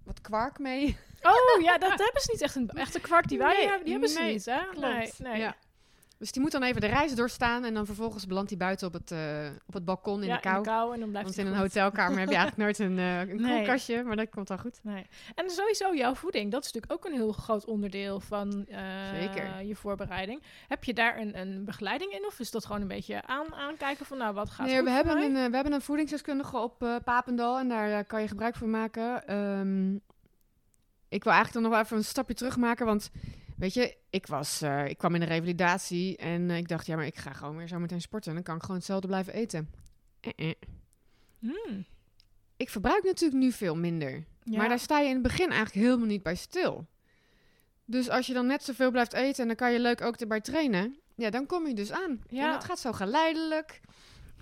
wat kwark mee. Oh ja, dat hebben ze niet echt een echte kwark die wij Nee, hebben. Die hebben ze nee, niet, hè? Klopt. Nee, nee. Ja. Dus die moet dan even de reis doorstaan en dan vervolgens belandt hij buiten op het, eh, op het balkon in ja, de kou. in de kou en dan blijft Want in een hotelkamer heb je eigenlijk nooit een, eh een Nee. koelkastje, maar dat komt dan goed. Nee. En sowieso jouw voeding, dat is natuurlijk ook een heel groot onderdeel van eh, Zeker. je voorbereiding. Heb je daar een, een begeleiding in of is dat gewoon een beetje aan, aankijken van nou wat gaat Nee, we, hebben mij? een, we hebben een voedingsdeskundige op Papendal en daar kan je gebruik van maken. Ehm, ik wil eigenlijk dan nog wel even een stapje terug maken, want weet je, ik, was, eh, ik kwam in de revalidatie en eh, ik dacht, ja, maar ik ga gewoon weer zo meteen sporten en dan kan ik gewoon hetzelfde blijven eten. Eh, eh. Hmm. Ik verbruik natuurlijk nu veel minder. Ja. Maar daar sta je in het begin eigenlijk helemaal niet bij stil. Dus als je dan net zoveel blijft eten en dan kan je leuk ook erbij trainen, ja, dan kom je dus aan. Ja. En dat gaat zo geleidelijk.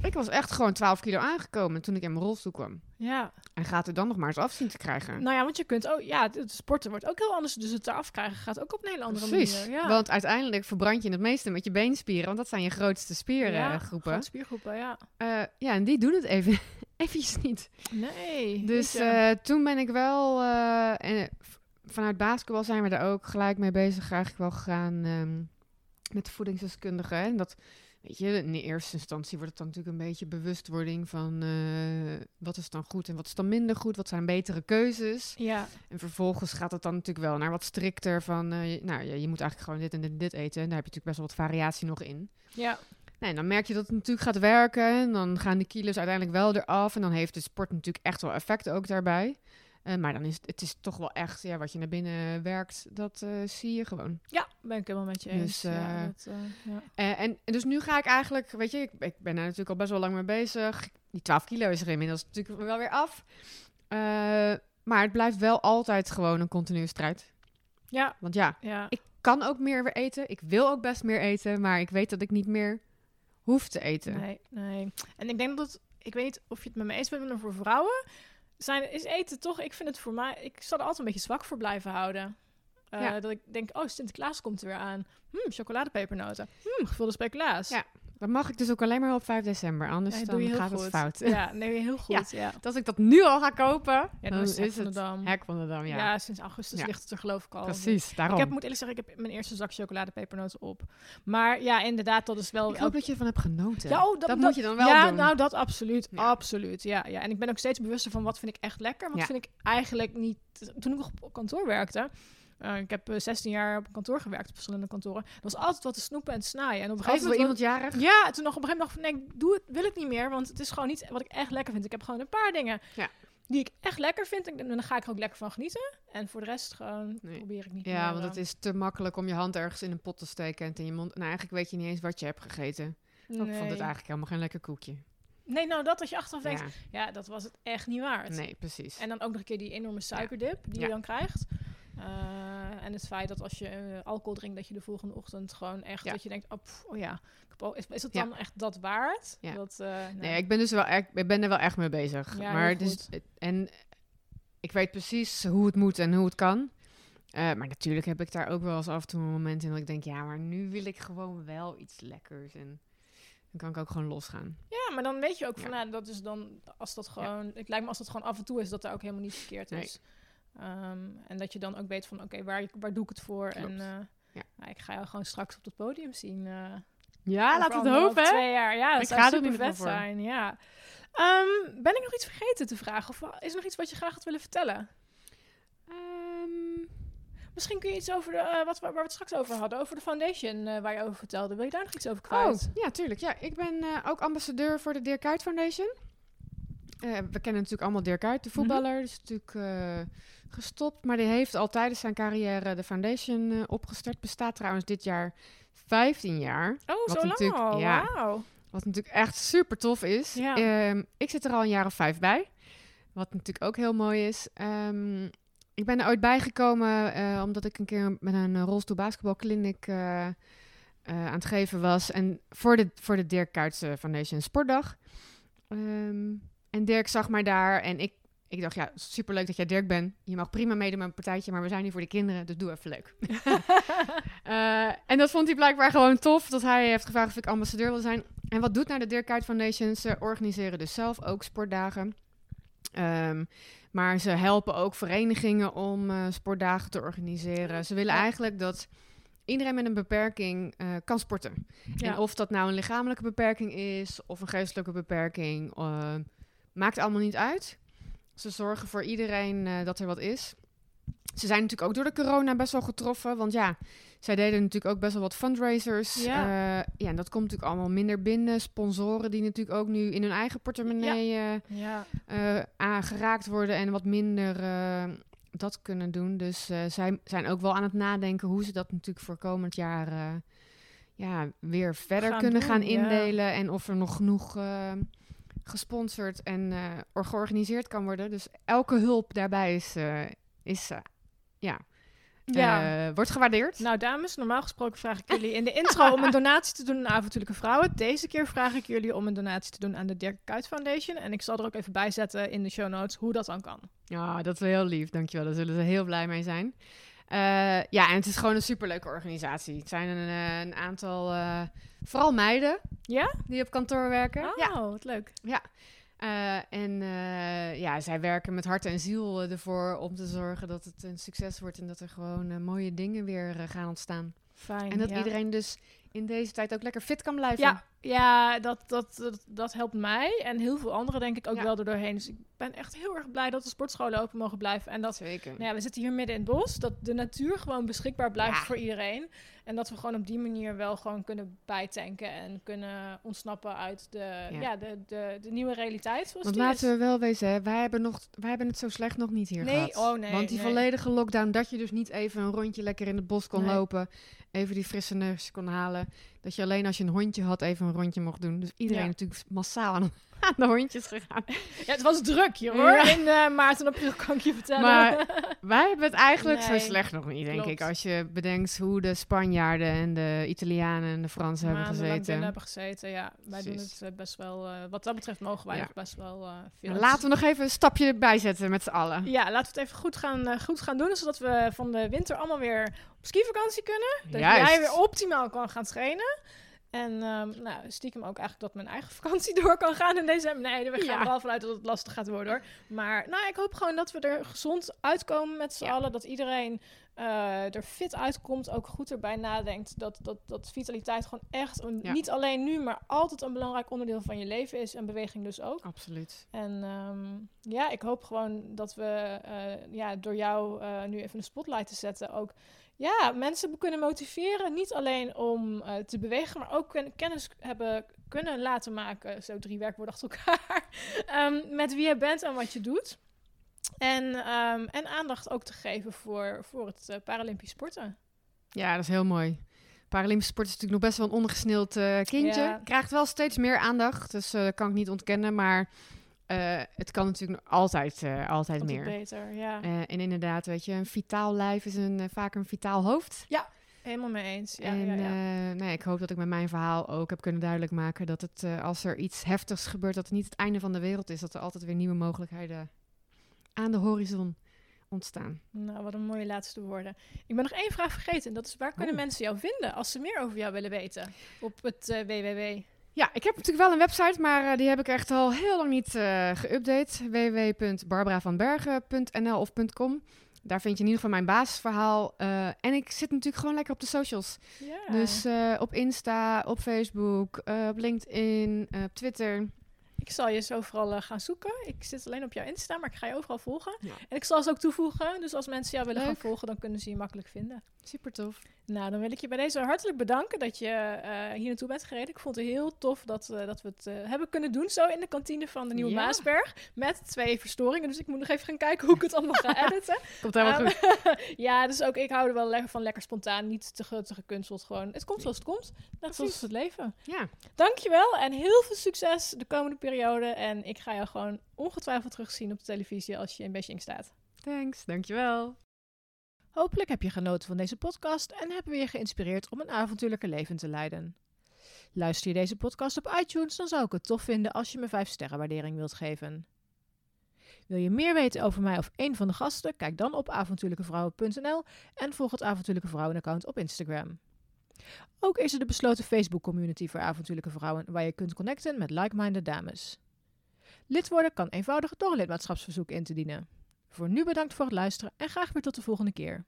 Ik was echt gewoon 12 kilo aangekomen toen ik in mijn rolstoel kwam. ja, En gaat er dan nog maar eens af zien te krijgen. nou ja, want je kunt ook, ja, het sporten wordt ook heel anders, dus het eraf krijgen gaat ook op een hele andere Precies. manier. Ja. Want uiteindelijk verbrand je het meeste met je beenspieren, want dat zijn je grootste ja, spiergroepen. grote spiergroepen, ja. Eh, ja, en die doen het even eventjes niet. Nee. Dus eh, toen ben ik wel, eh, en vanuit basketbal zijn we daar ook gelijk mee bezig eigenlijk wel gegaan ehm, met de voedingsdeskundige. En dat, weet je, in de eerste instantie wordt het dan natuurlijk een beetje bewustwording van eh, wat is dan goed en wat is dan minder goed, wat zijn betere keuzes. ja, En vervolgens gaat het dan natuurlijk wel naar wat strikter van, eh, nou ja, je moet eigenlijk gewoon dit en dit en dit eten. En daar heb je natuurlijk best wel wat variatie nog in. ja, Nee, en dan merk je dat het natuurlijk gaat werken. En dan gaan de kilo's uiteindelijk wel eraf. En dan heeft de sport natuurlijk echt wel effect ook daarbij. Eh, maar dan is het, het is toch wel echt, ja, wat je naar binnen werkt, dat eh, zie je gewoon. Ja, ben ik helemaal met je eens. Dus, ja, eh, dat, ja. En, en dus nu ga ik eigenlijk, weet je, ik, ik ben daar natuurlijk al best wel lang mee bezig. Die 12 kilo is er inmiddels natuurlijk wel weer af. Maar het blijft wel altijd gewoon een continue strijd. ja, Want ja, ja. ik kan ook meer weer eten. Ik wil ook best meer eten, maar ik weet dat ik niet meer hoef te eten. Nee, nee. En ik denk dat het, ik weet niet of je het met me eens bent, maar voor vrouwen zijn, is eten toch, ik vind het voor mij, ik zal er altijd een beetje zwak voor blijven houden. Eh, Ja. Dat ik denk, oh, Sinterklaas komt er weer aan. Hm, chocoladepepernoten. Hm, gevulde speculaas. Ja, Dat mag ik dus ook alleen maar op 5 december, anders dan gaat goed. het fout. Ja, nee, heel goed. Ja, ja. Als ik dat nu al ga kopen, ja dan dat is, het hek van de dam. Ja, Ja, sinds augustus ligt het er geloof ik al. precies. Daarom. Ik heb, moet eerlijk zeggen, ik heb mijn eerste zak chocoladepepernoten op. Maar ja, inderdaad, dat is wel... Ik hoop dat je ervan hebt genoten. Ja, oh, dat, moet je dan wel ja, doen. nou dat absoluut. Absoluut, ja, ja. En ik ben ook steeds bewuster van wat vind ik echt lekker. Wat vind ik eigenlijk niet... Toen ik nog op kantoor werkte... eh, ik heb eh, 16 jaar op kantoor gewerkt, op verschillende kantoren. Er was altijd wat te snoepen en te snijden. En op een gegeven moment... iemand jarig. Ja, toen nog op een gegeven moment dacht ik van, nee, doe het, wil ik niet meer. Want het is gewoon niet wat ik echt lekker vind. Ik heb gewoon een paar dingen Ja. die ik echt lekker vind. En dan ga ik er ook lekker van genieten. En voor de rest gewoon Nee. probeer ik niet Ja, meer, want eh, het is te makkelijk om je hand ergens in een pot te steken en in je mond. Nou, eigenlijk weet je niet eens wat je hebt gegeten. Ik vond het eigenlijk helemaal geen lekker koekje. Nee, nou dat dat je achteraf denkt, Ja, ja, dat was het echt niet waard. nee, precies. En dan ook nog een keer die enorme suikerdip die Ja. je dan krijgt. Eh, en het feit dat als je eh, alcohol drinkt, dat je de volgende ochtend gewoon echt, Ja. dat je denkt, oh, pff, oh ja, is, is het Ja. dan echt dat waard? Ja. Dat, eh, nee. Nee, ik ben dus wel echt, ik ben er wel echt mee bezig. Maar dus, en ik weet precies hoe het moet en hoe het kan. Maar natuurlijk heb ik daar ook wel eens af en toe een moment in dat ik denk, ja, maar nu wil ik gewoon wel iets lekkers. En dan kan ik ook gewoon losgaan. Ja, maar dan weet je ook van, nou, dat is dan, als dat gewoon, het lijkt me als dat gewoon af en toe is, dat daar ook helemaal niet verkeerd Nee. Ehm, en dat je dan ook weet van, oké, waar, waar doe ik het voor? Klopt. En eh, Ja. nou, ik ga jou gewoon straks op het podium zien. eh, Ja, laat het hopen, hè? Twee jaar, ja, dat Ik zou ga er super vet voor. zijn, ja. Ehm, ben ik nog iets vergeten te vragen? Of is er nog iets wat je graag had willen vertellen? Ehm, Misschien kun je iets over de, eh, wat, waar we het straks over hadden, over de foundation eh, waar je over vertelde. Wil je daar nog iets over oh, kwijt? ja, tuurlijk. Ja, ik ben eh, ook ambassadeur voor de Dirk Kuyt Foundation. Eh, we kennen natuurlijk allemaal Dirk Kuyt, de Mhm. voetballer. Die is natuurlijk eh, gestopt, maar die heeft al tijdens zijn carrière de foundation eh, opgestart. Bestaat trouwens dit jaar 15 jaar. Oh, Wat zo lang al? ja. Wauw. Wat natuurlijk echt super tof is. Ja. Ehm, ik zit er al een jaar of vijf bij. Wat natuurlijk ook heel mooi is. Ehm, ik ben er ooit bijgekomen omdat ik een keer met een rolstoel basketbalclinic aan het geven was. En voor de, voor de Dirk Foundation Sportdag. Ehm, en Dirk zag mij daar en ik, ik dacht, ja, superleuk dat jij Dirk bent. Je mag prima meedoen met een partijtje, maar we zijn hier voor de kinderen, dus doe even leuk. Eh, en dat vond hij blijkbaar gewoon tof, dat hij heeft gevraagd of ik ambassadeur wil zijn. En wat doet nou de Dirk Kuyt Foundation? Ze organiseren dus zelf ook sportdagen. Ehm, maar ze helpen ook verenigingen om eh, sportdagen te organiseren. Ze willen Ja. eigenlijk dat iedereen met een beperking eh, kan sporten. Ja. En of dat nou een lichamelijke beperking is of een geestelijke beperking, eh, maakt allemaal niet uit. Ze zorgen voor iedereen eh, dat er wat is. Ze zijn natuurlijk ook door de corona best wel getroffen. Want ja, zij deden natuurlijk ook best wel wat fundraisers. Ja. Ja, ja en dat komt natuurlijk allemaal minder binnen. Sponsoren die natuurlijk ook nu in hun eigen portemonnee eh, ja. eh, aangeraakt worden en wat minder eh, dat kunnen doen. Dus eh, zij zijn ook wel aan het nadenken hoe ze dat natuurlijk voor komend jaar eh, ja, weer verder Gaan kunnen doen, gaan indelen. En of er nog genoeg eh, gesponsord en or- georganiseerd kan worden. Dus elke hulp daarbij is, eh, is eh, ja, ja. wordt gewaardeerd. Nou, dames, normaal gesproken vraag ik jullie in de intro om een donatie te doen aan avontuurlijke vrouwen. Deze keer vraag ik jullie om een donatie te doen aan de Dirk Kuyt Foundation. En ik zal er ook even bij zetten in de show notes hoe dat dan kan. Ja, dat is wel heel lief. Dankjewel. Daar zullen ze heel blij mee zijn. Eh, ja, en het is gewoon een superleuke organisatie. Het zijn een, eh, een aantal, eh, vooral meiden Ja? die op kantoor werken. Oh, Ja. wat leuk. Eh, en ja, zij werken met hart en ziel ervoor om te zorgen dat het een succes wordt en dat er gewoon mooie dingen weer gaan ontstaan. Fijn. En dat ja. iedereen dus in deze tijd ook lekker fit kan blijven. Ja, ja dat, dat, dat, dat helpt mij en heel veel anderen denk ik ook Ja. wel er doorheen. Dus ik ben echt heel erg blij dat de sportscholen open mogen blijven. En dat, Zeker. nou ja, we zitten hier midden in het bos, dat de natuur gewoon beschikbaar blijft Ja. voor iedereen. En dat we gewoon op die manier wel gewoon kunnen bijtanken en kunnen ontsnappen uit de, ja. Ja. de, de, de nieuwe realiteit. Zoals Want die laten is. we wel wezen, hè, wij, hebben nog, wij hebben het zo slecht nog niet hier Nee, gehad. oh nee, Want die nee. volledige lockdown, dat je dus niet even een rondje lekker in het bos kon Nee. lopen, even die frisse neus kon halen. Dat je alleen als je een hondje had even een rondje mocht doen. Dus iedereen Ja. natuurlijk massaal aan, aan de hondjes gegaan. Ja, het was druk hier hoor, Ja. in eh, maart en april kan ik je vertellen. Maar wij hebben het eigenlijk Nee, zo slecht nog niet, denk klopt. ik. Als je bedenkt hoe de Spanjaarden en de Italianen en de Fransen hebben gezeten. hebben gezeten, ja. Wij doen het eh, best wel, eh, wat dat betreft mogen wij Ja. best wel eh, veel. Laten we nog even een stapje erbij zetten met z'n allen. Ja, laten we het even goed gaan, goed gaan doen, zodat we van de winter allemaal weer op skivakantie kunnen. Dat Juist. jij weer optimaal kan gaan trainen. En ehm, nou, stiekem ook eigenlijk dat mijn eigen vakantie door kan gaan in december. Nee, we gaan Ja. er wel vanuit dat het lastig gaat worden hoor. Maar nou, ik hoop gewoon dat we er gezond uitkomen met z'n Ja. allen. Dat iedereen eh, er fit uitkomt. Ook goed erbij nadenkt dat, dat, dat vitaliteit gewoon echt, een- Ja. niet alleen nu, maar altijd een belangrijk onderdeel van je leven is. En beweging dus ook. Absoluut. En ehm, ja, ik hoop gewoon dat we eh, ja, door jou eh, nu even de spotlight te zetten ook ja, mensen kunnen motiveren. Niet alleen om eh, te bewegen, maar ook ken- kennis hebben kunnen laten maken. Zo drie werkwoorden achter elkaar. ehm, met wie je bent en wat je doet. En, ehm, en aandacht ook te geven voor, voor het eh, Paralympisch sporten. Ja, dat is heel mooi. Paralympische sport is natuurlijk nog best wel een ondergesneeld eh, kindje. Ja. Krijgt wel steeds meer aandacht, dus dat kan ik niet ontkennen. Maar eh, het kan natuurlijk nog altijd, eh, altijd Altijd meer. beter, ja. Eh, en inderdaad, weet je, een vitaal lijf is een, vaak een vitaal hoofd. Helemaal mee eens. Ja, en ja, ja. nee, ik hoop dat ik met mijn verhaal ook heb kunnen duidelijk maken dat het, als er iets heftigs gebeurt, dat het niet het einde van de wereld is. Dat er altijd weer nieuwe mogelijkheden aan de horizon ontstaan. Nou, wat een mooie laatste woorden. Ik ben nog één vraag vergeten. En dat is waar kunnen Oeh. mensen jou vinden als ze meer over jou willen weten? Op het www. Ja, ik heb natuurlijk wel een website, maar eh, die heb ik echt al heel lang niet eh geüpdate. www.barbaravanbergen.nl of .com. Daar vind je in ieder geval mijn basisverhaal. Eh, en ik zit natuurlijk gewoon lekker op de socials. Dus op Insta, op Facebook, op LinkedIn, op Twitter. Ik zal je zo vooral eh, gaan zoeken. Ik zit alleen op jouw Insta, maar ik ga je overal volgen. Ja. En ik zal ze ook toevoegen. Dus als mensen jou willen Leuk. gaan volgen, dan kunnen ze je makkelijk vinden. Super tof. Nou, dan wil ik je bij deze hartelijk bedanken dat je eh, hier naartoe bent gereden. Ik vond het heel tof dat, eh, dat we het hebben kunnen doen zo in de kantine van de Nieuwe Ja. Maasberg. Met twee verstoringen. Dus ik moet nog even gaan kijken hoe ik het allemaal ga editen. Komt helemaal Ehm, goed. ja, dus ook ik hou er wel van lekker spontaan. Niet te, te gekunsteld. Gewoon, het komt zoals het komt. Net zoals het leven. Ja, Dankjewel en heel veel succes de komende periode. En ik ga jou gewoon ongetwijfeld terugzien op de televisie als je in Beijing staat. thanks. Dankjewel. Hopelijk heb je genoten van deze podcast en hebben we je geïnspireerd om een avontuurlijke leven te leiden. Luister je deze podcast op iTunes, dan zou ik het tof vinden als je me 5 sterren waardering wilt geven. Wil je meer weten over mij of een van de gasten? Kijk dan op avontuurlijkevrouwen.nl en volg het Avontuurlijke Vrouwen account op Instagram. Ook is er de besloten Facebook community voor avontuurlijke vrouwen waar je kunt connecten met like-minded dames. Lid worden kan eenvoudig door een lidmaatschapsverzoek in te dienen. Voor nu bedankt voor het luisteren en graag weer tot de volgende keer.